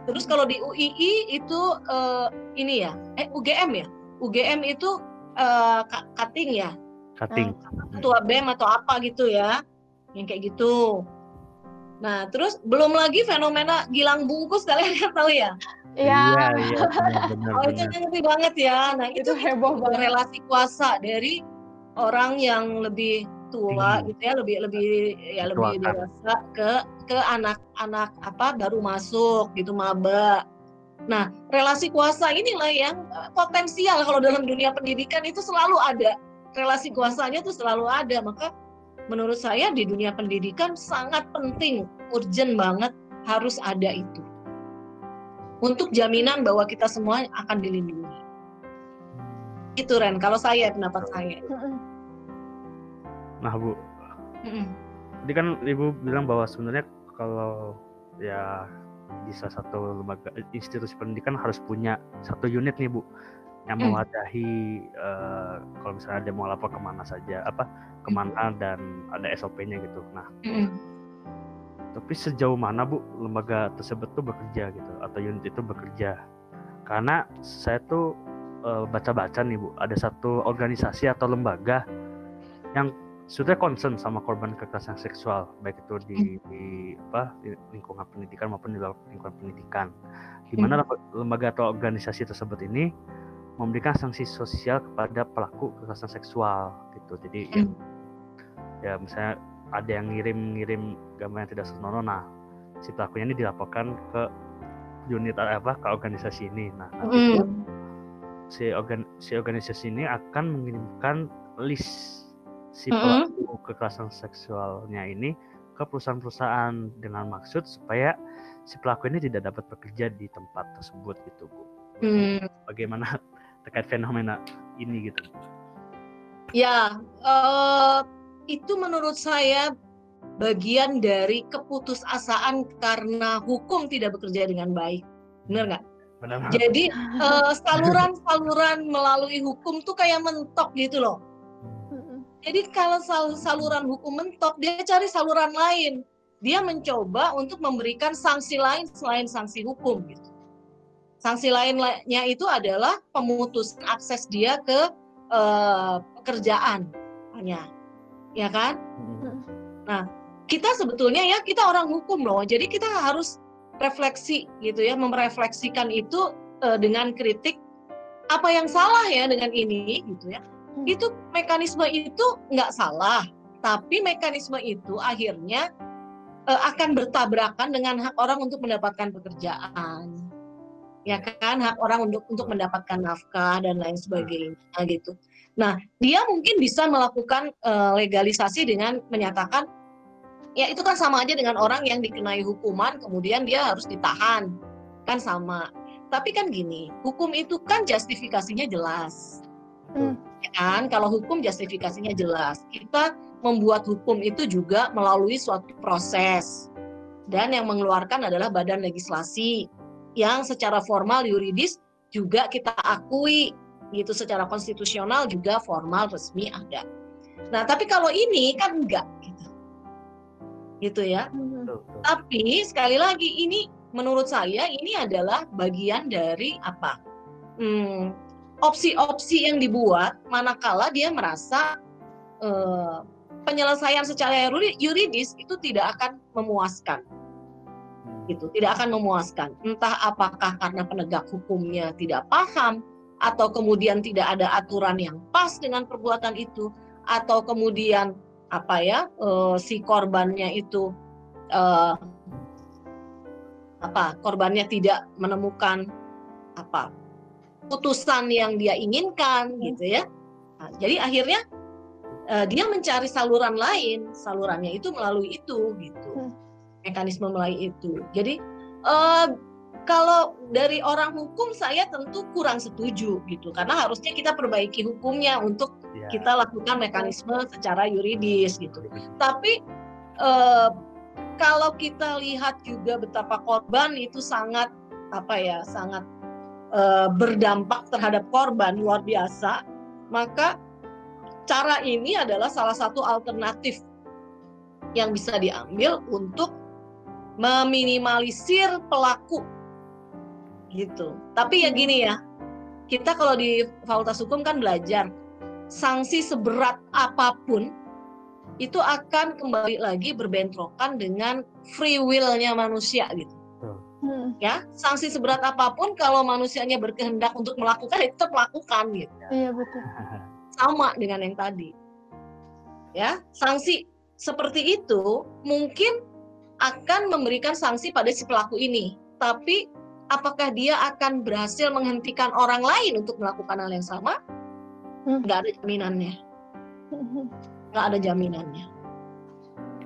Terus kalau di UII itu uh, ini ya, eh UGM ya. UGM itu uh, cutting ya. Cutting. Uh, ketua BEM atau apa gitu ya. Yang kayak gitu. Nah, terus belum lagi fenomena gilang bungkus kalian kan tahu ya? Iya. Iya, iya Oh, itu ngerti banget ya. Nah, itu, itu heboh banget relasi kuasa dari orang yang lebih tua hmm. gitu ya, lebih lebih ya lebih dewasa ke ke anak-anak apa baru masuk gitu maba. Nah, relasi kuasa inilah yang eh, potensial kalau dalam dunia pendidikan itu selalu ada. Relasi kuasanya itu selalu ada. Maka menurut saya di dunia pendidikan sangat penting, urgent banget harus ada itu. Untuk jaminan bahwa kita semua akan dilindungi. Itu Ren, kalau saya pendapat saya. Nah, Bu. Tadi kan Ibu bilang bahwa sebenarnya kalau ya di salah satu lembaga institusi pendidikan harus punya satu unit nih bu yang hmm. mewadahi uh, kalau misalnya ada mau lapor ke mana saja apa ke mana mm. dan ada SOP-nya gitu nah mm. tapi sejauh mana bu lembaga tersebut tuh bekerja gitu atau unit itu bekerja karena saya tuh uh, baca-baca nih bu ada satu organisasi atau lembaga yang sudah concern sama korban kekerasan seksual baik itu di, hmm. di apa di lingkungan pendidikan maupun di lingkungan pendidikan di mana hmm. lembaga atau organisasi tersebut ini memberikan sanksi sosial kepada pelaku kekerasan seksual gitu jadi ya, hmm. ya, ya misalnya ada yang ngirim-ngirim gambar yang tidak senonoh nah si pelakunya ini dilaporkan ke unit apa ke organisasi ini nah nanti hmm. si organ si organisasi ini akan mengirimkan list si pelaku mm -hmm. kekerasan seksualnya ini ke perusahaan-perusahaan dengan maksud supaya si pelaku ini tidak dapat bekerja di tempat tersebut gitu bu. Mm. Bagaimana terkait fenomena ini gitu. Ya, uh, itu menurut saya bagian dari keputusasaan karena hukum tidak bekerja dengan baik. Benar nggak? Benar. Jadi uh, saluran-saluran melalui hukum tuh kayak mentok gitu loh. Jadi kalau sal saluran hukum mentok, dia cari saluran lain. Dia mencoba untuk memberikan sanksi lain selain sanksi hukum. Gitu. Sanksi lainnya itu adalah pemutusan akses dia ke uh, pekerjaan, hanya, ya kan? Nah, kita sebetulnya ya kita orang hukum loh, jadi kita harus refleksi gitu ya, merefleksikan itu uh, dengan kritik apa yang salah ya dengan ini gitu ya. Itu mekanisme itu nggak salah, tapi mekanisme itu akhirnya uh, akan bertabrakan dengan hak orang untuk mendapatkan pekerjaan, ya kan, hak orang untuk untuk mendapatkan nafkah dan lain sebagainya gitu. Nah, dia mungkin bisa melakukan uh, legalisasi dengan menyatakan ya itu kan sama aja dengan orang yang dikenai hukuman kemudian dia harus ditahan. Kan sama. Tapi kan gini hukum itu kan justifikasinya jelas hmm ya kan kalau hukum justifikasinya jelas kita membuat hukum itu juga melalui suatu proses dan yang mengeluarkan adalah badan legislasi yang secara formal yuridis juga kita akui gitu secara konstitusional juga formal resmi ada. Nah, tapi kalau ini kan enggak gitu. Gitu ya. Tapi sekali lagi ini menurut saya ini adalah bagian dari apa? Hmm, opsi-opsi yang dibuat manakala dia merasa uh, penyelesaian secara yuridis itu tidak akan memuaskan. Gitu tidak akan memuaskan. Entah apakah karena penegak hukumnya tidak paham atau kemudian tidak ada aturan yang pas dengan perbuatan itu atau kemudian apa ya uh, si korbannya itu uh, apa korbannya tidak menemukan apa putusan yang dia inginkan hmm. gitu ya. Nah, jadi akhirnya uh, dia mencari saluran lain, salurannya itu melalui itu gitu. Hmm. Mekanisme melalui itu. Jadi uh, kalau dari orang hukum saya tentu kurang setuju gitu karena harusnya kita perbaiki hukumnya untuk ya. kita lakukan mekanisme secara yuridis gitu. Tapi uh, kalau kita lihat juga betapa korban itu sangat apa ya sangat e, berdampak terhadap korban luar biasa, maka cara ini adalah salah satu alternatif yang bisa diambil untuk meminimalisir pelaku gitu. Tapi ya gini ya, kita kalau di Fakultas Hukum kan belajar sanksi seberat apa pun itu akan kembali lagi berbentrokan dengan free will-nya manusia gitu. Hmm. Ya, sanksi seberat apa pun kalau manusianya berkehendak untuk melakukan itu tetap melakukan gitu. Iya betul. Sama dengan yang tadi. Ya, sanksi seperti itu mungkin akan memberikan sanksi pada si pelaku ini, tapi apakah dia akan berhasil menghentikan orang lain untuk melakukan hal yang sama? Hmm. Nggak ada jaminannya. Hmm. Nggak ada jaminannya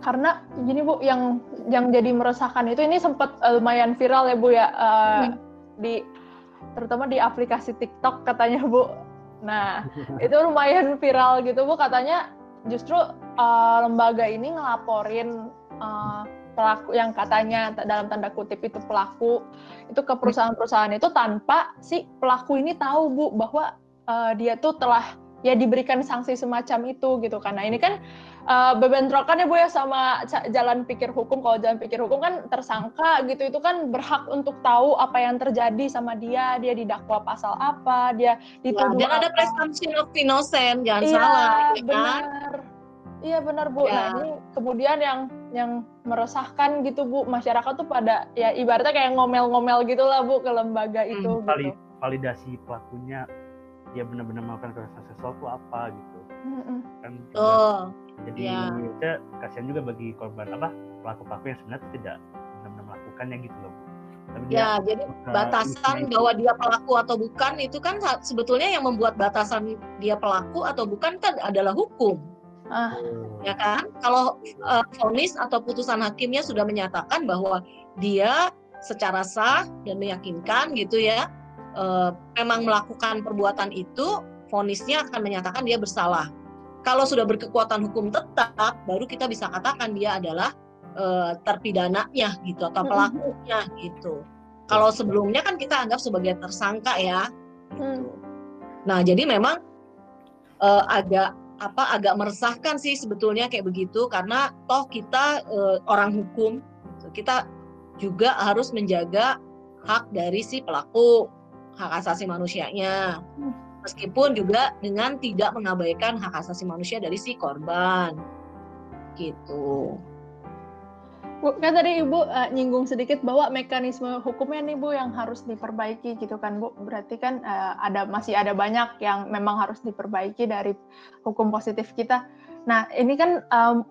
karena gini bu yang yang jadi meresahkan itu ini sempat uh, lumayan viral ya bu ya uh, hmm. di terutama di aplikasi TikTok katanya bu. Nah itu lumayan viral gitu bu. Katanya justru uh, lembaga ini ngelaporin uh, pelaku yang katanya dalam tanda kutip itu pelaku itu ke perusahaan-perusahaan itu tanpa si pelaku ini tahu bu bahwa uh, dia tuh telah ya diberikan sanksi semacam itu gitu karena ini kan uh, bebentrokan ya Bu ya sama jalan pikir hukum. Kalau jalan pikir hukum kan tersangka gitu itu kan berhak untuk tahu apa yang terjadi sama dia, dia didakwa pasal apa, dia dituduh ya, dan ada presumption of innocent, jangan iya, salah ya kan? Iya benar Bu. Ya. Nah ini kemudian yang yang meresahkan gitu Bu masyarakat tuh pada ya ibaratnya kayak ngomel-ngomel gitulah Bu ke lembaga hmm, itu. Valid, gitu. Validasi pelakunya dia benar-benar melakukan kekerasan seksual itu apa gitu. Mm -mm. Kan oh jadi ya. ya kasihan juga bagi korban apa pelaku pelaku yang sebenarnya tidak benar-benar melakukannya gitu loh Tapi ya dia, jadi batasan itu. bahwa dia pelaku atau bukan itu kan sebetulnya yang membuat batasan dia pelaku atau bukan kan adalah hukum ah. ya kan kalau uh, vonis atau putusan hakimnya sudah menyatakan bahwa dia secara sah dan meyakinkan gitu ya uh, memang melakukan perbuatan itu, vonisnya akan menyatakan dia bersalah. Kalau sudah berkekuatan hukum tetap, baru kita bisa katakan dia adalah uh, terpidananya gitu atau pelakunya gitu. Kalau sebelumnya kan kita anggap sebagai tersangka ya. Gitu. Nah, jadi memang uh, agak apa agak meresahkan sih sebetulnya kayak begitu karena toh kita uh, orang hukum kita juga harus menjaga hak dari si pelaku hak asasi manusianya meskipun juga dengan tidak mengabaikan hak asasi manusia dari si korban gitu. Bu, kan tadi Ibu uh, nyinggung sedikit bahwa mekanisme hukumnya nih Bu yang harus diperbaiki gitu kan Bu. Berarti kan uh, ada masih ada banyak yang memang harus diperbaiki dari hukum positif kita. Nah, ini kan um,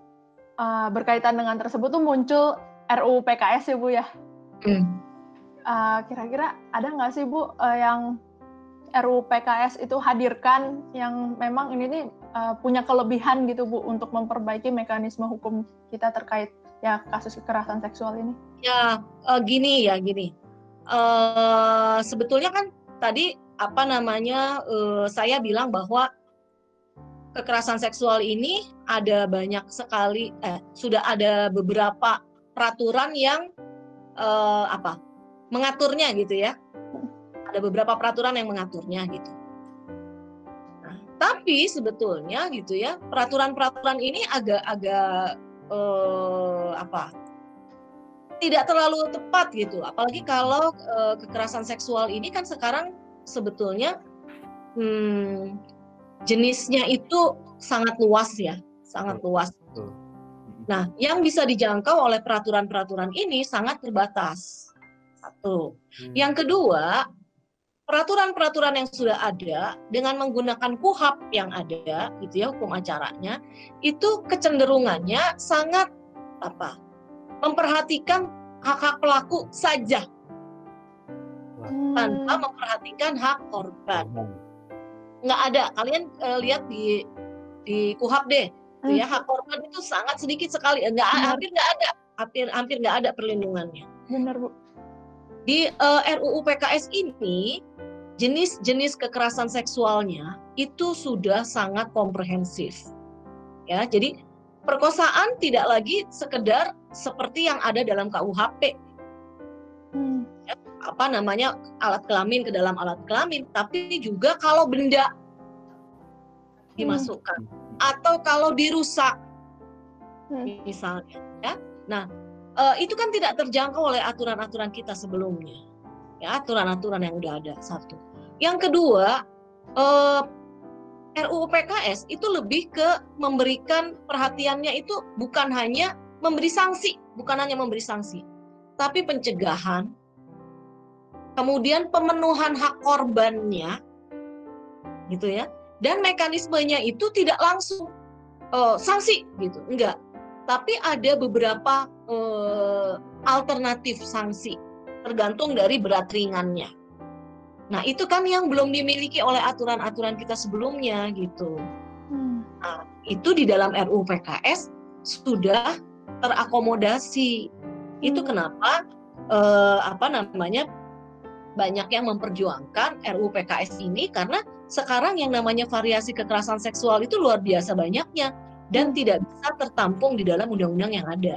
uh, berkaitan dengan tersebut tuh muncul RUU PKS ya Bu ya. Hmm. Uh, kira-kira ada nggak sih Bu uh, yang RUU PKS itu hadirkan yang memang ini nih uh, punya kelebihan gitu Bu untuk memperbaiki mekanisme hukum kita terkait ya kasus kekerasan seksual ini? Ya uh, gini ya gini. Uh, sebetulnya kan tadi apa namanya uh, saya bilang bahwa kekerasan seksual ini ada banyak sekali eh sudah ada beberapa peraturan yang uh, apa mengaturnya gitu ya. Ada beberapa peraturan yang mengaturnya gitu. Nah, tapi sebetulnya gitu ya peraturan-peraturan ini agak-agak uh, apa tidak terlalu tepat gitu. Apalagi kalau uh, kekerasan seksual ini kan sekarang sebetulnya hmm, jenisnya itu sangat luas ya sangat luas. nah yang bisa dijangkau oleh peraturan-peraturan ini sangat terbatas. Satu. Hmm. yang kedua peraturan-peraturan yang sudah ada dengan menggunakan kuhap yang ada gitu ya hukum acaranya itu kecenderungannya sangat apa memperhatikan hak-hak pelaku saja. Hmm. tanpa memperhatikan hak korban. Nggak ada. Kalian uh, lihat di di kuhap deh gitu ya. Hmm. hak korban itu sangat sedikit sekali. Nggak hampir nggak ada. Hampir hampir nggak ada perlindungannya. Benar bu. Di uh, RUU PKS ini jenis-jenis kekerasan seksualnya itu sudah sangat komprehensif. Ya, jadi perkosaan tidak lagi sekedar seperti yang ada dalam KUHP. Hmm. Ya, apa namanya alat kelamin ke dalam alat kelamin, tapi juga kalau benda dimasukkan hmm. atau kalau dirusak hmm. misalnya ya. Nah, uh, itu kan tidak terjangkau oleh aturan-aturan kita sebelumnya ya aturan-aturan yang udah ada satu. Yang kedua, eh, RUU PKS itu lebih ke memberikan perhatiannya itu bukan hanya memberi sanksi, bukan hanya memberi sanksi, tapi pencegahan, kemudian pemenuhan hak korbannya, gitu ya, dan mekanismenya itu tidak langsung uh, sanksi, gitu, enggak, tapi ada beberapa uh, alternatif sanksi tergantung dari berat ringannya. Nah, itu kan yang belum dimiliki oleh aturan-aturan kita sebelumnya gitu. Hmm. Nah, itu di dalam RUU PKS sudah terakomodasi. Hmm. Itu kenapa eh, apa namanya banyak yang memperjuangkan RUU PKS ini karena sekarang yang namanya variasi kekerasan seksual itu luar biasa banyaknya dan hmm. tidak bisa tertampung di dalam undang-undang yang ada.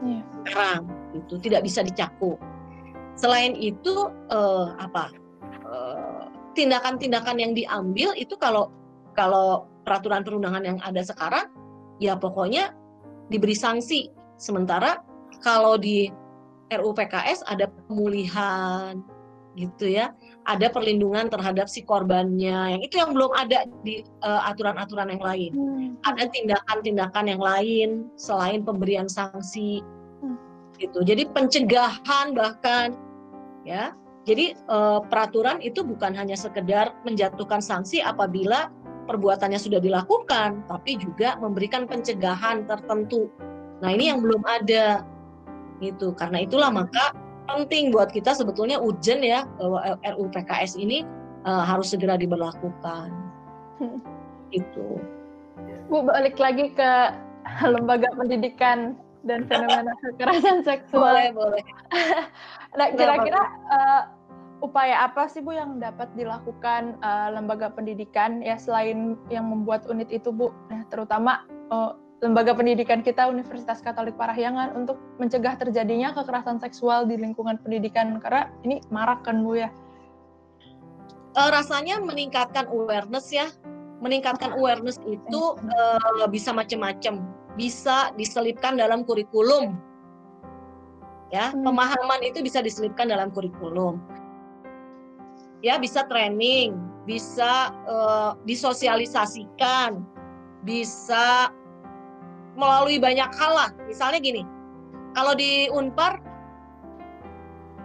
Yeah. Sekarang itu tidak bisa dicakup. Selain itu eh, apa eh, tindakan-tindakan yang diambil itu kalau kalau peraturan perundangan yang ada sekarang ya pokoknya diberi sanksi. Sementara kalau di RUU PKS ada pemulihan gitu ya, ada perlindungan terhadap si korbannya. Yang itu yang belum ada di eh, aturan-aturan uh, yang lain. Hmm. Ada tindakan-tindakan yang lain selain pemberian sanksi. Hmm. Gitu. Jadi pencegahan bahkan ya. Jadi eh, peraturan itu bukan hanya sekedar menjatuhkan sanksi apabila perbuatannya sudah dilakukan, tapi juga memberikan pencegahan tertentu. Nah, ini yang belum ada. Itu. Karena itulah maka penting buat kita sebetulnya urgent ya bahwa RUU PKS ini uh, harus segera diberlakukan. Hmm. Itu. Bu balik lagi ke lembaga pendidikan dan fenomena kekerasan seksual. Boleh, boleh. nah, kira-kira uh, upaya apa sih Bu yang dapat dilakukan uh, lembaga pendidikan ya selain yang membuat unit itu Bu, nah, terutama uh, lembaga pendidikan kita Universitas Katolik Parahyangan untuk mencegah terjadinya kekerasan seksual di lingkungan pendidikan. Karena ini marak kan Bu ya? Uh, rasanya meningkatkan awareness ya, meningkatkan awareness itu uh, bisa macam-macam, bisa diselipkan dalam kurikulum ya hmm. pemahaman itu bisa diselipkan dalam kurikulum. Ya bisa training bisa uh, disosialisasikan bisa melalui banyak hal lah. Misalnya gini kalau di Unpar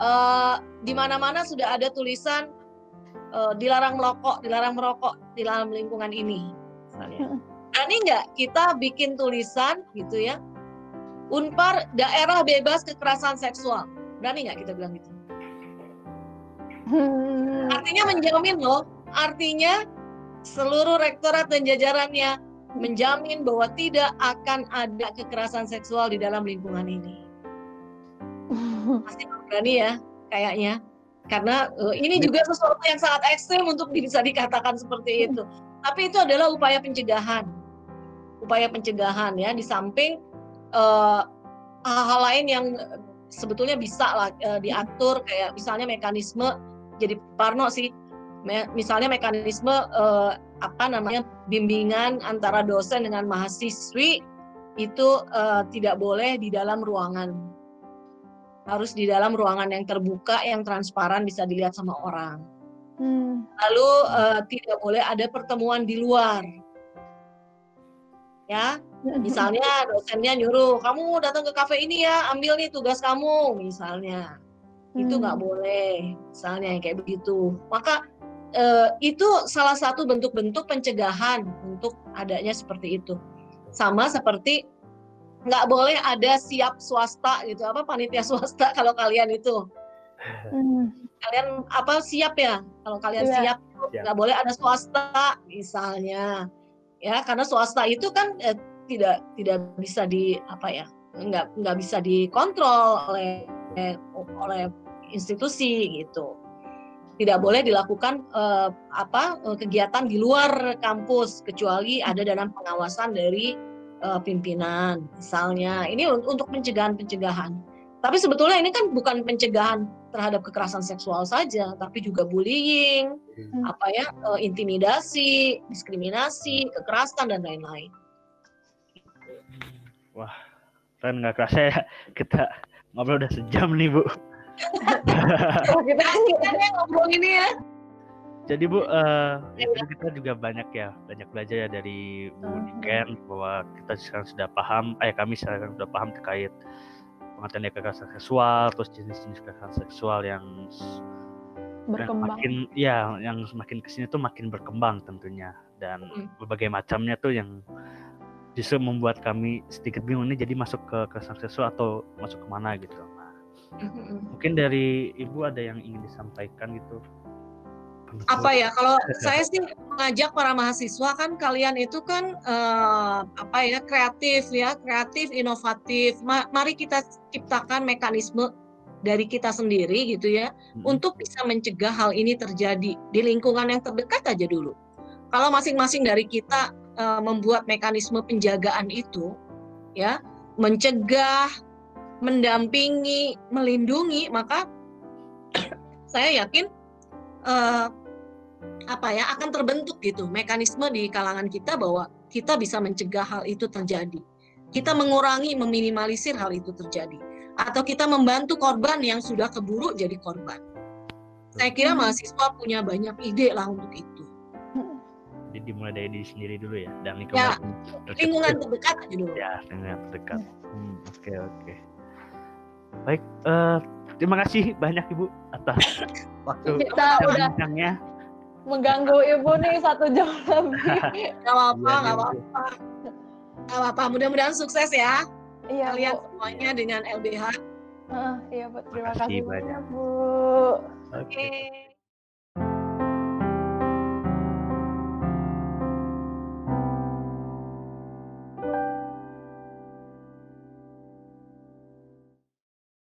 uh, di mana-mana sudah ada tulisan uh, dilarang merokok dilarang merokok di dalam lingkungan ini. Misalnya. Berani nggak kita bikin tulisan gitu ya Unpar daerah bebas kekerasan seksual. Berani nggak kita bilang gitu? Hmm. Artinya menjamin loh, artinya seluruh rektorat dan jajarannya menjamin bahwa tidak akan ada kekerasan seksual di dalam lingkungan ini. Pasti berani ya, kayaknya. Karena uh, ini juga sesuatu yang sangat ekstrim untuk bisa dikatakan seperti itu. Tapi itu adalah upaya pencegahan. Upaya pencegahan ya, di samping uh, hal-hal lain yang sebetulnya bisa lah uh, diatur. Kayak misalnya mekanisme jadi Parno sih me misalnya mekanisme uh, apa namanya bimbingan antara dosen dengan mahasiswi itu uh, tidak boleh di dalam ruangan. Harus di dalam ruangan yang terbuka yang transparan bisa dilihat sama orang. Hmm. lalu uh, tidak boleh ada pertemuan di luar ya Misalnya dosennya nyuruh, kamu datang ke kafe ini ya, ambil nih tugas kamu, misalnya. Hmm. Itu nggak boleh, misalnya kayak begitu. Maka eh, itu salah satu bentuk-bentuk pencegahan untuk adanya seperti itu. Sama seperti nggak boleh ada siap swasta gitu, apa panitia swasta kalau kalian itu. Hmm. Kalian apa siap ya? Kalau kalian yeah. siap, nggak boleh ada swasta misalnya ya karena swasta itu kan eh, tidak tidak bisa di apa ya nggak nggak bisa dikontrol oleh oleh institusi gitu. Tidak boleh dilakukan uh, apa kegiatan di luar kampus kecuali ada dalam pengawasan dari uh, pimpinan misalnya. Ini untuk pencegahan pencegahan tapi sebetulnya ini kan bukan pencegahan terhadap kekerasan seksual saja tapi juga bullying hmm. apa ya uh, intimidasi diskriminasi kekerasan dan lain-lain Wah, kan nggak kerasa ya kita ngobrol udah sejam nih Bu. oh, kita kita ngobrol ini ya. Jadi Bu, uh, ya, kita juga banyak ya, banyak belajar ya dari Bu hmm. Niken bahwa kita sekarang sudah paham, eh kami sekarang sudah paham terkait pengertian kekerasan seksual, terus jenis-jenis kekerasan seksual yang berkembang. makin ya, yang semakin ke sini tuh makin berkembang tentunya dan hmm. berbagai macamnya tuh yang justru membuat kami sedikit bingung ini jadi masuk ke kekerasan seksual atau masuk ke mana gitu nah, mm-hmm. mungkin dari ibu ada yang ingin disampaikan gitu apa ya kalau saya sih mengajak para mahasiswa kan kalian itu kan uh, apa ya kreatif ya kreatif inovatif Ma mari kita ciptakan mekanisme dari kita sendiri gitu ya hmm. untuk bisa mencegah hal ini terjadi di lingkungan yang terdekat aja dulu kalau masing-masing dari kita uh, membuat mekanisme penjagaan itu ya mencegah mendampingi melindungi maka saya yakin uh, apa ya akan terbentuk gitu mekanisme di kalangan kita bahwa kita bisa mencegah hal itu terjadi. Kita mengurangi meminimalisir hal itu terjadi. Atau kita membantu korban yang sudah keburu jadi korban. Saya kira hmm. mahasiswa punya banyak ide lah untuk itu. Jadi dimulai dari diri sendiri dulu ya dan lingkungan ya, lingkungan terdekat aja dulu. Ya lingkungan terdekat. Hmm, oke hmm, oke okay. baik uh, terima kasih banyak ibu atas waktu kita udah mengganggu ibu nih satu jam lebih. Nggak apa-apa iya, nggak apa-apa. Nggak apa-apa mudah-mudahan sukses ya. Iya, kalian bu. semuanya dengan LBH uh, iya bu. Terima kasih, kasih banyak bu. Oke. Okay.